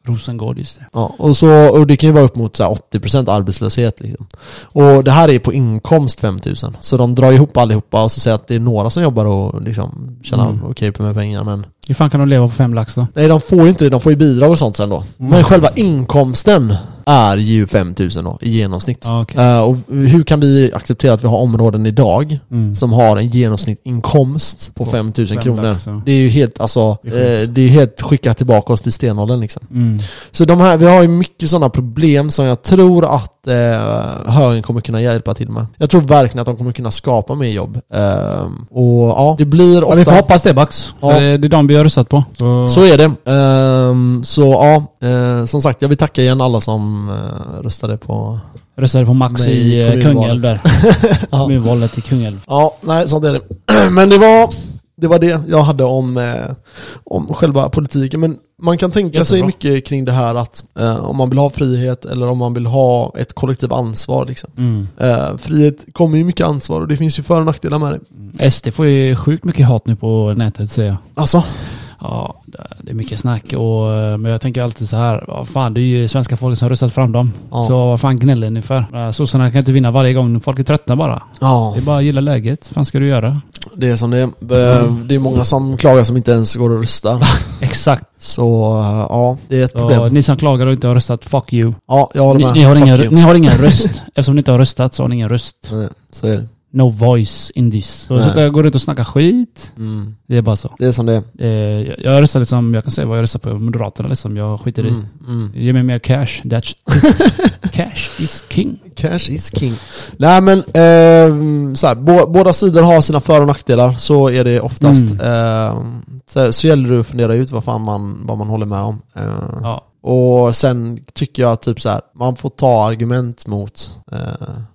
B: Rosengård, just det.
A: Ja, och, så, och det kan ju vara upp mot så här 80% arbetslöshet liksom. Och det här är på inkomst 5000 Så de drar ihop allihopa och så säger att det är några som jobbar och liksom tjänar
B: Mm.
A: okej på med pengar men
B: Hur fan kan de leva på fem lax då?
A: Nej de får ju inte det, de får ju bidrag och sånt sen då.
B: Mm.
A: Men själva inkomsten är ju 5000 då, i genomsnitt.
B: Ja, okej.
A: Eh, och hur kan vi acceptera att vi har områden idag
B: Mm.
A: som har en genomsnittsinkomst på
B: På
A: 5000
B: fem
A: kronor?
B: ja.
A: Det är ju helt, alltså,
B: Det är
A: eh, det är helt skickat tillbaka oss till stenåldern liksom.
B: Mm.
A: Så de här, vi har ju mycket sådana problem som jag tror att eh, högern kommer kunna hjälpa till med. Jag tror verkligen att de kommer kunna skapa mer jobb. Eh, och ja, det blir
B: Ja,
A: ofta...
B: vi får hoppas det Bax.
A: Ja.
B: Det, det är de vi har röstat på. Så,
A: Så är det. Ehm, så ja, eh, som sagt, jag vill tacka igen alla som eh, röstade på...
B: röstade på Max
A: Nej,
B: i eh. Kungälv där.
A: Ja,
B: Kommunvalet i Kungälv.
A: ja nej, sånt är det. Men det var, det var det jag hade om, eh, om själva politiken. Men man kan tänka sig
B: Jättebra.
A: mycket kring det här att eh, om man vill ha frihet eller om man vill ha ett kollektivt ansvar. Liksom.
B: Mm.
A: Eh, frihet kommer ju mycket ansvar och det finns ju för och nackdelar med det.
B: SD får ju sjukt mycket hat nu på nätet säger jag.
A: Alltså,
B: Ja, det- är mycket snack och, eh, men jag tänker alltid så här, vad fan det är ju svenska folket som har röstat fram dem.
A: Ja.
B: Så vad fan gnäller ni för? Sossarna kan inte vinna varje gång, folk är tröttna bara.
A: ja,
B: Det är bara att gilla läget, vad fan ska du göra?
A: det är som det är. Det är många som klagar som inte ens går och röstar.
B: Exakt.
A: Så eh, ja, det är ett
B: Så
A: problem.
B: ni som klagar och inte har röstat, fuck you.
A: Ja, jag håller
B: Ni,
A: med.
B: ni, har
A: Fuck
B: ingen,
A: you.
B: ni har ingen röst. Eftersom ni inte har röstat så har ni ingen röst.
A: Nej, Så är det.
B: No voice in this. Så
A: Nej.
B: sitta och gå runt och snacka skit.
A: Mm.
B: Det är bara så.
A: Det är som det är.
B: Eh, jag- jag röstar liksom, jag kan säga vad jag röstar på Moderaterna liksom. Jag skiter i.
A: Mm. Mm.
B: Ge mig mer cash. That's cash is king.
A: Cash is king. Nej men, eh, så här, bå, båda sidor har sina för och nackdelar, så är det oftast.
B: Mm.
A: Eh, så, så gäller det att fundera ut vad fan man, vad man håller med om. Eh,
B: Ja.
A: Och sen tycker jag typ så här, man får ta argument mot, eh,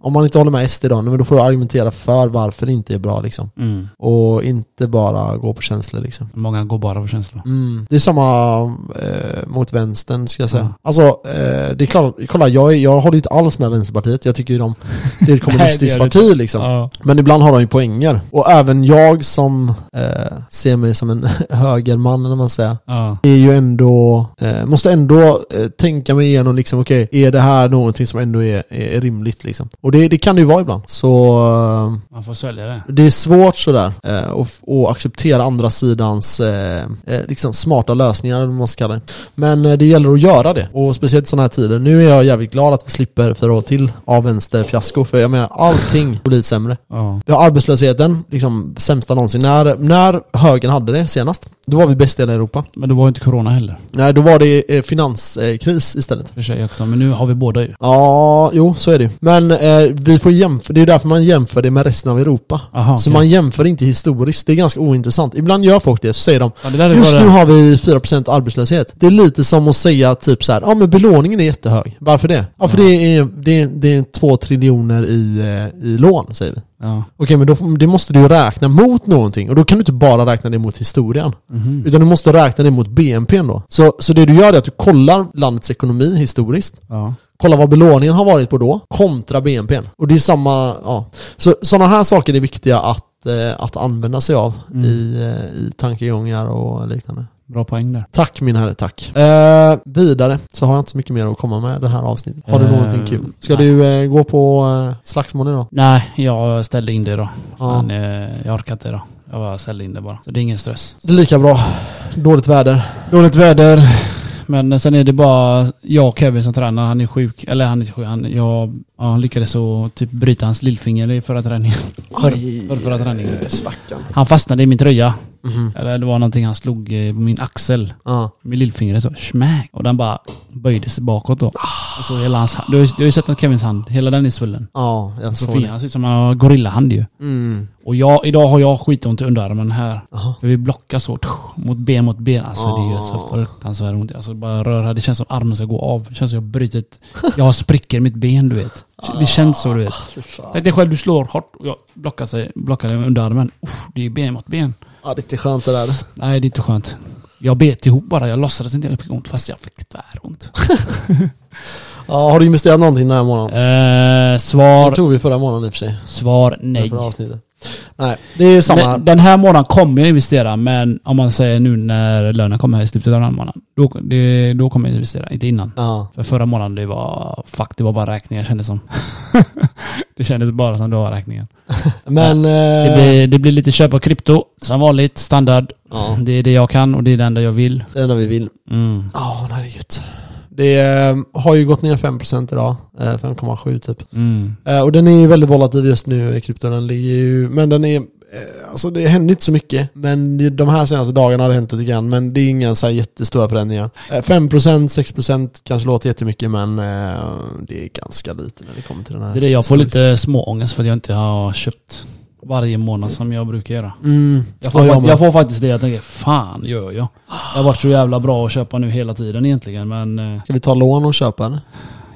A: om man inte håller med SD då, men då får du argumentera för varför det inte är bra liksom.
B: Mm.
A: Och inte bara gå på känslor liksom.
B: Många går bara på känsla.
A: Mm. Det är samma eh, mot vänstern ska jag säga.
B: Ja.
A: Alltså, eh, det är klart, kolla jag, jag håller ju inte alls med Vänsterpartiet. Jag tycker ju de, det är ett kommunistiskt
B: du
A: parti liksom.
B: Ja.
A: Men ibland har de ju poänger. Och även jag som eh, ser mig som en högerman, eller man säger,
B: Ja.
A: är ju ändå, eh, måste ändå eh, tänka mig igenom liksom, okej, är det här någonting som ändå är, är rimligt liksom? Och det, det kan det ju vara ibland. Så eh,
B: Man får svälja det.
A: det är svårt sådär eh, acceptera andra sidans eh, eh, liksom smarta lösningar eller vad man ska kalla det. Men eh, det gäller att göra det. Och speciellt i sådana här tider. Nu är jag jävligt glad att vi slipper fyra år till av vänsterfiasko. För jag menar, allting blivit sämre.
B: Ja.
A: Vi har arbetslösheten, liksom sämsta någonsin. När, när högern hade det senast, då var vi bäst i hela Europa.
B: Men det var inte corona heller.
A: Nej, då var det eh, finanskris istället.
B: För sig också. Men nu har vi båda ju.
A: Ja, jo, så är det. Men eh, vi får jämföra, det är därför man jämför det med resten av Europa.
B: Aha,
A: Så
B: okej.
A: man jämför inte historiskt, det är ganska ointressant. Ibland gör folk det, så säger de
B: Ja,
A: Just nu har vi 4% arbetslöshet. Det är lite som att säga typ så här, ja men belåningen är jättehög. Varför det? Ja för
B: Ja.
A: det är, det är, det är två triljoner i, eh, i lån, säger vi.
B: Ja.
A: Okej men då, det måste du ju räkna mot någonting. Och då kan du inte bara räkna det mot historien.
B: Mhm.
A: Utan du måste räkna det mot BNP då. Så, så det du gör är att du kollar landets ekonomi historiskt.
B: Ja.
A: Kolla vad belåningen har varit på då, kontra BNP. Och det är samma, ja. Så sådana här saker är viktiga att, eh, att använda sig av
B: Mm.
A: i, eh, i tankegångar och liknande.
B: Bra poäng där.
A: Tack min herre, tack. Eh, vidare så har jag inte så mycket mer att komma med det här avsnittet. Har du
B: Eh,
A: någonting kul? Ska
B: nej.
A: du eh, gå på eh, slagsmål idag?
B: Nej, jag ställde in det då.
A: Ja.
B: Men eh, jag orkar inte idag. Jag bara ställde in det bara. Så det är ingen stress.
A: Det är lika bra. Dåligt väder.
B: Dåligt väder. Men sen är det bara jag och Kevin som tränar. Han är sjuk. Eller han är inte sjuk. Han, jag, ja, han lyckades så typ bryta hans lillfinger i förra träningen. För, för förra träningen.
A: Stackarn.
B: Han fastnade i min tröja.
A: Mhm.
B: Eller det var någonting han slog eh, på min axel.
A: Ja.
B: Med lillfingret så smack. Och den bara böjde sig bakåt då. Och så hela hans hand. Du har ju- sett Kevins hand. Hela den är svullen.
A: Ja, jag
B: Så
A: såg det.
B: Han ser ut som han har gorillahand ju.
A: Mm.
B: Och jag, idag har jag skitont i underarmen här.
A: Jaha.
B: För vi blockar så mot ben mot ben. Alltså det är ju så
A: Ah.
B: fruktansvärt ont. Alltså bara rör här. Det känns som armen ska gå av. Det känns som jag har brutit. Jag har sprickor i mitt ben du vet. Det känns så du vet.
A: Fan.
B: Tänk dig själv, du slår hårt och jag blockar, sig, blockar dig med underarmen. Uff, det är ben mot ben.
A: Ja, det är inte skönt det där.
B: Nej det är inte skönt. Jag bet ihop bara. Jag låtsades inte att jag fick ont fast jag fick tväront.
A: Ja, har du investerat någonting den här månaden?
B: Eh,
A: Det
B: svar,
A: tog vi förra månaden i och för sig.
B: svar nej.
A: Avsnittet. Nej, det är samma.
B: Den, den här månaden kommer jag investera, men om man säger nu när lönen kommer här i slutet av den här månaden, då, det, då kommer jag investera, inte innan.
A: Ja.
B: För förra månaden, det var, fuck, det var bara räkningar kändes som. det kändes bara som det var räkningar.
A: Men...
B: Det
A: Eh,
B: blir, det blir lite köp av krypto, som vanligt, standard.
A: ja,
B: Det är det jag kan och det är det enda jag vill.
A: det enda vi vill.
B: Mm.
A: Ja, nej det är gött. Det eh, har ju gått ner 5% idag, eh, 5,7 typ.
B: Mm.
A: Eh, och den är ju väldigt volatil just nu i krypton, den ligger ju, men den är eh, Alltså det händer inte så mycket, men de här senaste dagarna har det hänt lite grann, men det är inga så här jättestora förändringar. Eh, 5%, 6% kanske låter jättemycket, men eh, det är ganska lite när det kommer till den här.
B: Det är det jag får lite småångest för att jag inte har köpt varje månad som jag brukar göra.
A: Mm,
B: Jag får,
A: ja, jag
B: jag får faktiskt det, jag tänker fan gör jag? Det har varit så jävla bra att köpa nu hela tiden egentligen men eh,
A: Ska vi ta lån och köpa eller?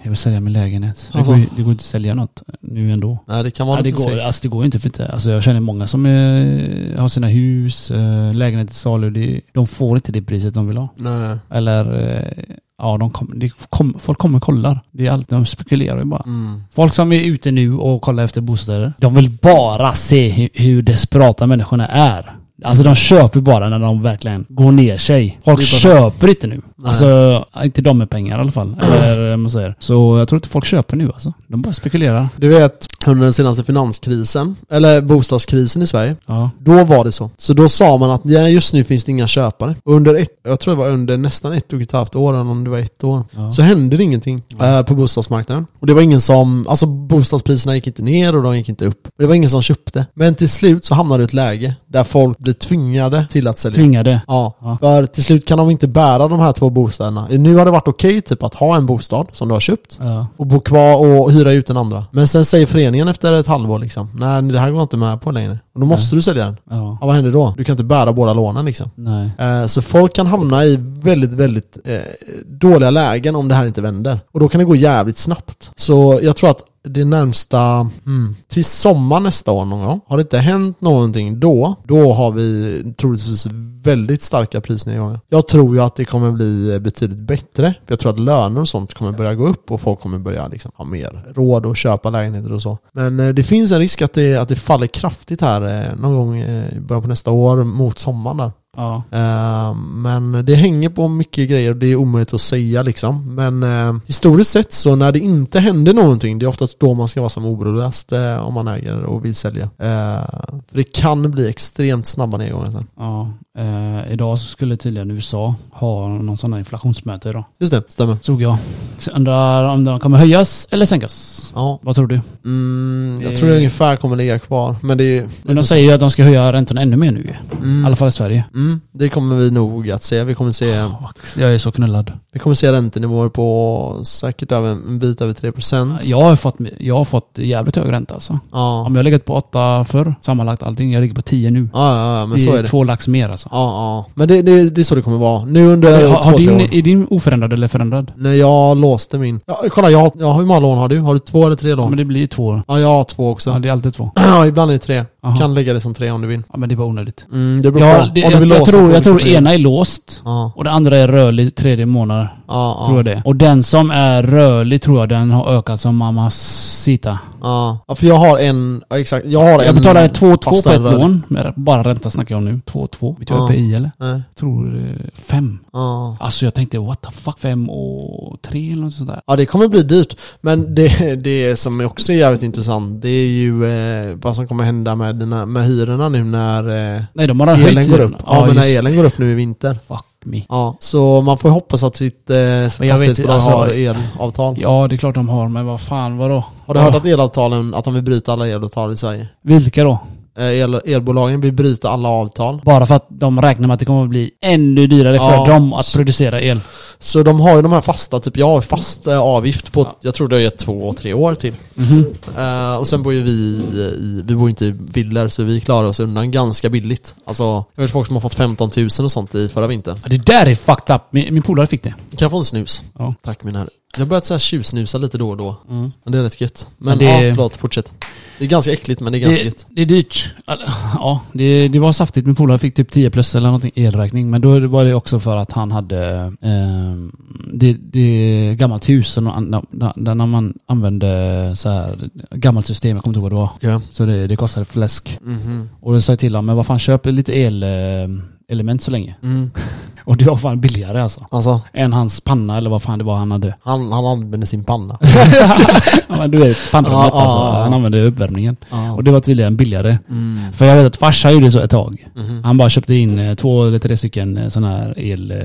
B: jag vill sälja min lägenhet. Det
A: Alltså.
B: går, det går inte att sälja något nu ändå.
A: Nej det kan vara
B: Nej, det,
A: lite
B: går,
A: segt.
B: alltså, det går inte för inte. Alltså, jag känner många som eh, har sina hus, eh, lägenhet till salu. Det, de får inte det priset de vill ha.
A: Nej.
B: Eller eh, ja, de kom, det kom, folk kommer och kollar. Det är allt, de spekulerar ju bara.
A: Mm.
B: Folk som är ute nu och kollar efter bostäder, de vill bara se hur, hur desperata människorna är. Alltså de köper bara när de verkligen går ner sig. Folk köper inte nu.
A: Nej.
B: Alltså, inte de med pengar i alla fall. Eller man säger. Så jag tror inte folk köper nu alltså. De bara spekulerar.
A: Du vet, under den senaste finanskrisen, eller bostadskrisen i Sverige,
B: Ja.
A: då var det så. Så då sa man att ja, just nu finns det inga köpare. Och under ett, jag tror det var under nästan ett och ett halvt år, eller om det var ett år,
B: Ja.
A: så hände det ingenting eh, på bostadsmarknaden. Och det var ingen som, alltså bostadspriserna gick inte ner och de gick inte upp. Och det var ingen som köpte. Men till slut så hamnade det ett läge där folk blir tvingade till att sälja.
B: Tvingade.
A: Ja,
B: Ja.
A: för till slut kan de inte bära de här två bostäderna. Nu har det varit okej typ att ha en bostad som du har köpt
B: Ja.
A: och bo kvar och hyra ut den andra. Men sen säger föreningen efter ett halvår liksom, nej det här går inte med på längre. Och då måste du sälja den.
B: Ja.
A: Ja, vad händer då? Du kan inte bära båda lånen liksom.
B: Nej.
A: Eh, Så folk kan hamna i väldigt, väldigt eh, dåliga lägen om det här inte vänder. Och då kan det gå jävligt snabbt. Så jag tror att det närmsta, mm, till sommar nästa år någon gång, har det inte hänt någonting då, då har vi troligtvis väldigt starka prisnedgångar. Jag tror ju att det kommer bli betydligt bättre. Jag tror att löner och sånt kommer börja gå upp och folk kommer börja liksom ha mer råd att köpa lägenheter och så. Men eh, det finns en risk att det, att det faller kraftigt här eh, någon gång eh, i början på nästa år mot sommaren där.
B: Ja.
A: Eh, Men det hänger på mycket grejer och det är omöjligt att säga liksom. Men eh, historiskt sett så när det inte händer någonting, det är oftast då man ska vara som oroligast eh, om man äger och vill sälja. För det kan bli extremt snabba nedgångar sen.
B: ja. Idag så skulle tydligen USA ha någon sån här inflationsmöte idag.
A: Just det, stämmer.
B: Såg jag. Så Undrar om den kommer höjas eller sänkas.
A: Ja.
B: Vad tror du?
A: Mm, jag
B: Det-
A: tror det ungefär kommer ligga kvar. Men det är
B: Men de säger ju att de ska höja räntorna ännu mer nu i
A: mm,
B: alla fall i Sverige.
A: mm, Det kommer vi nog att se. Vi kommer se,
B: Jag är så knullad.
A: vi kommer se räntenivåer på säkert över en bit över 3%.
B: Jag har fått, jag har fått jävligt hög ränta alltså.
A: Ja.
B: Om jag har legat på 8 förr, sammanlagt allting, jag ligger på 10 nu.
A: Ja, ja, ja, men
B: det
A: så är
B: är
A: det.
B: två lax mer alltså.
A: Ja, ja. Men det, det, det är så det kommer vara. Nu under
B: har,
A: två,
B: har
A: tre
B: din,
A: år.
B: är din oförändrad eller förändrad?
A: När jag låste min... Ja, kolla, jag, har- ja, hur många lån har du? Har du två eller tre
B: Ja,
A: lån?
B: men det blir ju två.
A: Ja, jag har två också.
B: Ja, det är alltid två.
A: Ja, ibland är det tre.
B: Aha.
A: Kan lägga det som tre om du vill.
B: Ja, men det är bara onödigt.
A: Mm, det beror
B: Ja,
A: på.
B: det,
A: om du
B: jag,
A: vill
B: jag,
A: låsa
B: tror, jag tror ena är låst
A: Ja,
B: och det andra är rörlig tredje månad.
A: ja,
B: Tror jag
A: ja.
B: det. Och den som är rörlig tror jag den har ökat som Mamacita.
A: ja. Ja, för jag har en... Ja, exakt. Jag har en...
B: Jag betalade 2-2 på ett
A: rörlig.
B: lån. Bara ränta snackar jag om nu. 2-2. Vet du vad jag är i eller?
A: Nej.
B: Jag tror 5.
A: Ja.
B: Alltså jag tänkte what the fuck, 5 och 3 eller något sånt där.
A: Ja det kommer bli dyrt. Men det, det som också är jävligt intressant det är ju eh, vad som kommer hända med, dina, med hyrorna nu när eh,
B: Nej de har
A: elen går upp. Ja, men när elen går upp nu i vinter.
B: Fuck me.
A: Ja, så man får hoppas att sitt eh, fastighetsbolag
B: alltså-
A: har elavtal.
B: Ja det är klart de har, men vad fan vadå?
A: Har du hört att elavtalen, att de vill bryta alla elavtal i Sverige?
B: Vilka då?
A: Eh, El, elbolagen vill bryta alla avtal.
B: Bara för att de räknar med att det kommer att bli ännu dyrare för
A: Ja.
B: dem att producera el.
A: Så de har ju de här fasta, typ jag har fast eh, avgift på, jag tror det är två, tre år till.
B: Mhm.
A: Eh, och sen bor ju vi i, vi bor inte i villor så vi klarar oss undan ganska billigt. Alltså, jag vet folk som har fått 15 000 och sånt i förra vintern.
B: Ja, det där är fucked up. Min, min polare fick det.
A: Kan jag få en snus?
B: Ja.
A: Tack min herre. Jag har börjat så här tjuvsnusa lite då och då.
B: Mm.
A: Men det är rätt gött. Men
B: Men det-
A: ja, förlåt, fortsätt. Det är ganska äckligt men det är ganska
B: Det,
A: gött.
B: det är dyrt. Ja, det, det var saftigt. Min polare fick typ 10 plus eller någonting elräkning. Men då var det också för att han hade eh, det, det gammalt hus där, man använde så här gammalt system, jag kommer inte ihåg vad det var.
A: Ja.
B: Så det, det kostade fläsk.
A: Mhm.
B: Och då sa jag till honom, men vad fan köp lite el, eh, element så länge.
A: Mm.
B: Och det var fan billigare alltså.
A: Alltså,
B: Än hans panna eller vad fan det var han hade.
A: han, han använder sin panna.
B: Ja, men du vet, pannrummet alltså. Han använde uppvärmningen. Och det var tydligen billigare.
A: Mm.
B: För jag vet att farsa gjorde så ett tag.
A: Mhm.
B: Han bara köpte in eh, två eller tre stycken sådana här el, eh,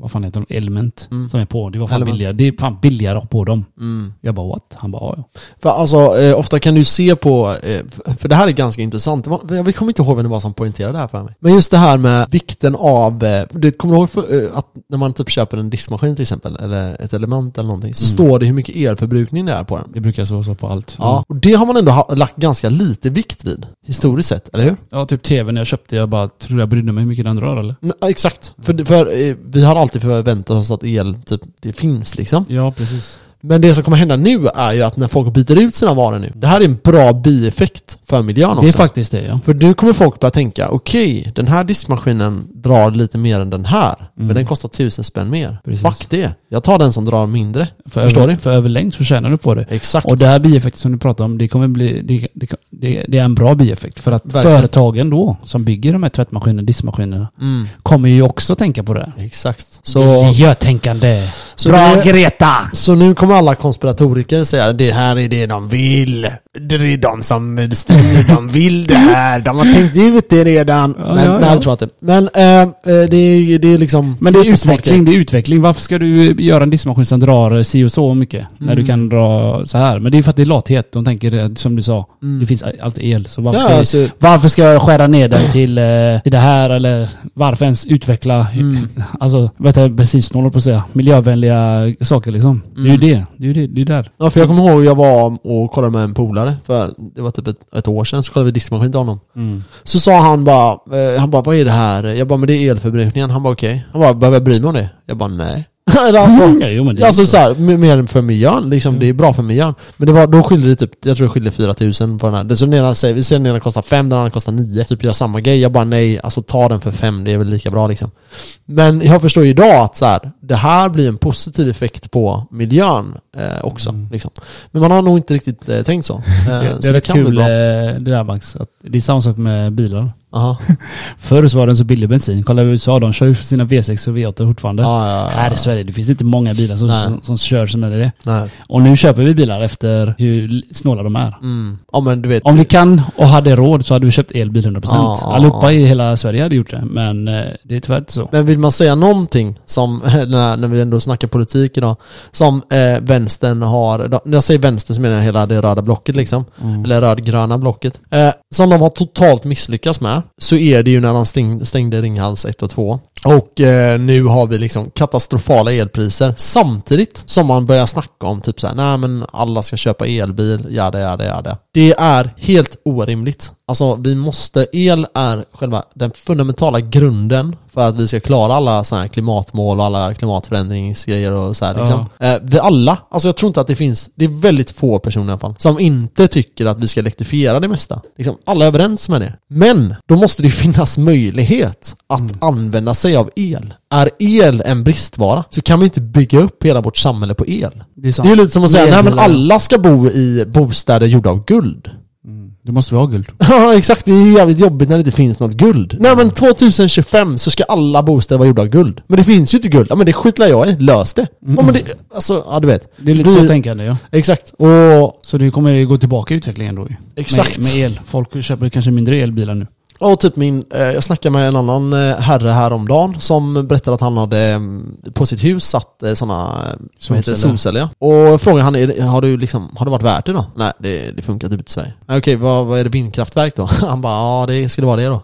B: vad fan heter de? Element.
A: Mm.
B: Som är på. Det var fan
A: Element.
B: billigare. Det är fan billigare på dem.
A: Mm.
B: Jag bara what? Han bara ja.
A: För alltså, eh, ofta kan du se på, eh, för det här är ganska intressant, jag kommer inte ihåg vem det var som poängterade det här för mig. Men just det här med vikten av, eh, det kommer du ihåg för, eh, att när man typ köper en diskmaskin till exempel, eller ett element eller någonting, så
B: Mm.
A: står det hur mycket elförbrukning det är på den.
B: Det brukar så, så på allt.
A: Ja, och det har man ändå ha, lagt ganska lite vikt vid, historiskt sett, eller hur?
B: Ja, typ tvn jag köpte, jag bara tror jag brydde mig hur mycket den drar eller?
A: N- ja, exakt, för, för eh, vi har alltid Alltid förväntat oss att el, typ, det finns liksom.
B: Ja, precis.
A: Men det som kommer hända nu är ju att när folk byter ut sina varor nu, det här är en bra bieffekt för miljön också.
B: Det är faktiskt det ja.
A: För nu kommer folk börja tänka, okej, den här diskmaskinen drar lite mer än den här, men
B: Mm.
A: den kostar tusen spänn mer.
B: Precis.
A: Fuck det. Jag tar den som drar mindre.
B: För,
A: Förstår
B: över,
A: du?
B: för överlängd så tjänar du på det.
A: Exakt.
B: Och det här bieffekten som du pratar om, det kommer bli, det, det, det, det är en bra bieffekt. För att
A: Verkligen.
B: företagen då, som bygger de här tvättmaskinerna, diskmaskinerna,
A: Mm,
B: kommer ju också tänka på det.
A: exakt. Så,
B: Miljötänkande.
A: så,
B: Bra
A: nu,
B: Greta!
A: så nu kommer alla konspiratoriker säga det här är det de vill. Det är de som styr, de vill det här. De har tänkt ut det redan.
B: Ja,
A: men,
B: ja,
A: nej,
B: ja.
A: jag tror inte. Men eh, det, är, det är liksom...
B: Men det är utveckling, det är utveckling. Varför ska du göra en diskmaskin som drar eh, si och så mycket? När
A: Mm.
B: du kan dra så här. Men det är för att det är lathet. De tänker, som du sa,
A: Mm.
B: det finns alltid el. Så varför, ska, jag,
A: alltså,
B: varför ska jag skära ner den till, till det här? Eller varför ens utveckla,
A: Mm.
B: alltså, vad heter det, bensinsnål på att säga, miljövänliga saker liksom. Det är ju
A: Mm.
B: Det. Det är ju det. Det är där.
A: Ja, för jag kommer ihåg jag var och kollade med en polare, för det var typ ett, ett år sedan, så kollade vi diskmaskin till honom. Så sa han bara, eh, han bara vad är det här? Jag bara, men det är elförbrukningen. Han bara okej. Han bara, behöver jag bry mig om det? Jag bara nej. Alltså,
B: Ja, jo, men det
A: alltså
B: så.
A: här, mer för miljön, liksom, det är bra för miljön. Men det var, då skilde det typ, jag tror det skilde 4000 på den här. Det som den ena säger, vi ser den ena kostar 5, den andra kostar 9. Typ gör samma grej. Jag bara nej, alltså ta den för 5, det är väl lika bra liksom. Men jag förstår ju idag att så här, det här blir en positiv effekt på miljön eh, också.
B: Mm.
A: Liksom. Men man har nog inte riktigt eh, tänkt så. Eh,
B: Det,
A: så
B: det är rätt
A: kan bli
B: kul
A: bra.
B: eh, det där Max. Att det är samma sak med bilar.
A: Aha.
B: Förr så var den så billig bensin. Kolla USA, de kör ju sina V6 och V8 fortfarande.
A: Ja, ja, ja.
B: Här i Sverige, det finns inte många bilar som, som, som kör som är det.
A: Nej.
B: Och nu köper vi bilar efter hur snåla de är.
A: Mm. Ja men du vet.
B: Om vi kan och hade råd så hade vi köpt elbil 100%.
A: Ja,
B: Allihopa i hela Sverige hade gjort det. Men eh, det är tyvärr inte så.
A: Men vill man säga någonting som, när, när vi ändå snackar politik idag, som eh, vänstern har, när jag säger vänster så menar jag hela det röda blocket liksom,
B: Mm.
A: eller rödgröna blocket, eh, som de har totalt misslyckats med, så är det ju när de stängde Ringhals 1 och 2. Och eh, nu har vi liksom katastrofala elpriser samtidigt som man börjar snacka om typ såhär, nej men alla ska köpa elbil, ja det är det, ja det. Det är helt orimligt. Alltså vi måste, el är själva den fundamentala grunden för att vi ska klara alla sådana här klimatmål och alla klimatförändringsgrejer och så här liksom. Eh, vi alla, alltså jag tror inte att det finns, det är väldigt få personer i alla fall, som inte tycker att vi ska elektrifiera det mesta. Liksom, alla är överens med det. Men, då måste det finnas möjlighet att använda sig av el. Är el en bristvara så kan vi inte bygga upp hela vårt samhälle på el.
B: Det är sant.
A: Det är lite som att säga, nej men alla ska bo i bostäder gjorda av guld.
B: Då måste vi ha guld.
A: Ja exakt, det är ju jävligt jobbigt när det inte finns något guld. Nej men 2025 så ska alla bostäder vara gjorda av guld. Men det finns ju inte guld. Ja men det skitlar jag i, lös det. Ja men det, alltså, ja du vet.
B: Det är lite så tänkande ja.
A: Exakt. Och,
B: Så det kommer ju gå tillbaka i utvecklingen då ju.
A: exakt.
B: Med, med el. Folk köper kanske mindre elbilar nu.
A: Och typ min, eh, jag snackade med en annan eh, herre häromdagen som berättade att han hade mm, på sitt hus satt eh, sådana, vad heter
B: Solceller.
A: Och frågade han, har du liksom, har det varit värt det då? Nej, det, det funkar typ inte i Sverige. "Ja, Okej, vad, vad är det vindkraftverk då? Han bara, ja det skulle vara det då.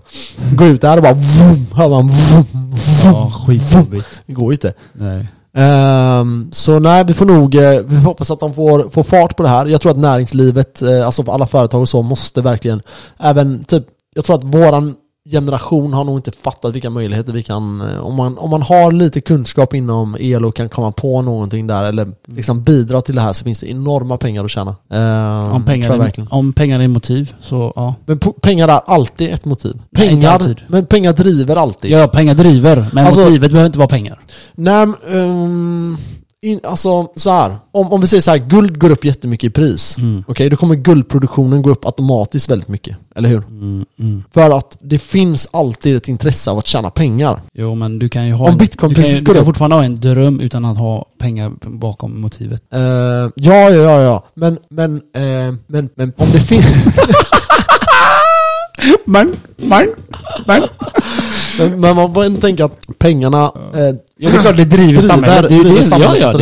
A: Går ut där och bara vroom, hör man vroom, vroom.
B: Ja, skitjobbigt.
A: Det går ju inte.
B: Nej.
A: Ehm, så nej, vi får nog, vi hoppas att de får, får fart på det här. Jag tror att näringslivet, alltså alla företag och så, måste verkligen, även typ, jag tror att våran generation har nog inte fattat vilka möjligheter vi kan, eh, om man, om man har lite kunskap inom el och kan komma på någonting där eller liksom bidra till det här så finns det enorma pengar att tjäna. Ehm,
B: Om pengar, är, om pengar är motiv så ja.
A: Men pengar är alltid ett motiv.
B: Nej,
A: Pengar,
B: alltid.
A: men pengar driver alltid.
B: Ja, pengar driver. Men
A: Alltså-
B: motivet behöver inte vara pengar.
A: Nej, ehm, in, alltså så här. Om, om vi säger så här, guld går upp jättemycket i pris.
B: Mm.
A: Okej, då kommer guldproduktionen gå upp automatiskt väldigt mycket. Eller hur?
B: Mm, mm.
A: För att det finns alltid ett intresse av att tjäna pengar.
B: Jo men du kan ju ha
A: Om bitcoinpriset
B: du kan, ju-
A: går
B: du kan
A: upp.
B: fortfarande ha en dröm utan att ha pengar bakom motivet.
A: Eh, ja, ja, ja, ja. Men, men, eh, men, men om det finns...
B: Men, men, men.
A: men, men man får ändå tänka att pengarna, eh,
B: Ja, det är klart det driver, samhället. Det, är ju det,
A: samhället
B: ja, ja,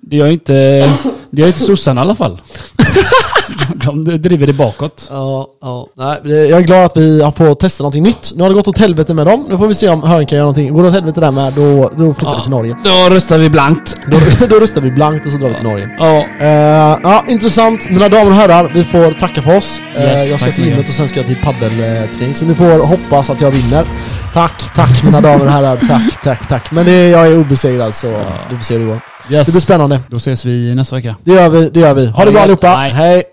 B: det, gör inte, det gör inte sossarna i alla fall. De driver det bakåt.
A: Ja, ja. Nej, jag är glad att vi har fått testa någonting nytt. Nu har det gått åt helvete med dem. Nu får vi se om Hörn kan göra någonting. Går det åt helvete där med, då, då flyttar vi till Norge.
B: Då röstar vi blankt.
A: Då, då röstar vi blankt och så drar vi till Norge.
B: Ja.
A: Eh, ja, intressant. Mina damer och herrar, vi får tacka för oss. Eh,
B: Yes,
A: jag ska till gymmet och sen ska jag till paddelträning. Så ni får hoppas att jag vinner. Tack, tack mina damer och herrar. Tack, tack, tack. Men det, jag är obesegrad så vi får se hur det går.
B: Yes.
A: Det blir spännande.
B: Då ses vi nästa vecka.
A: Det gör vi, det gör vi. Ha det bra allihopa. Hej.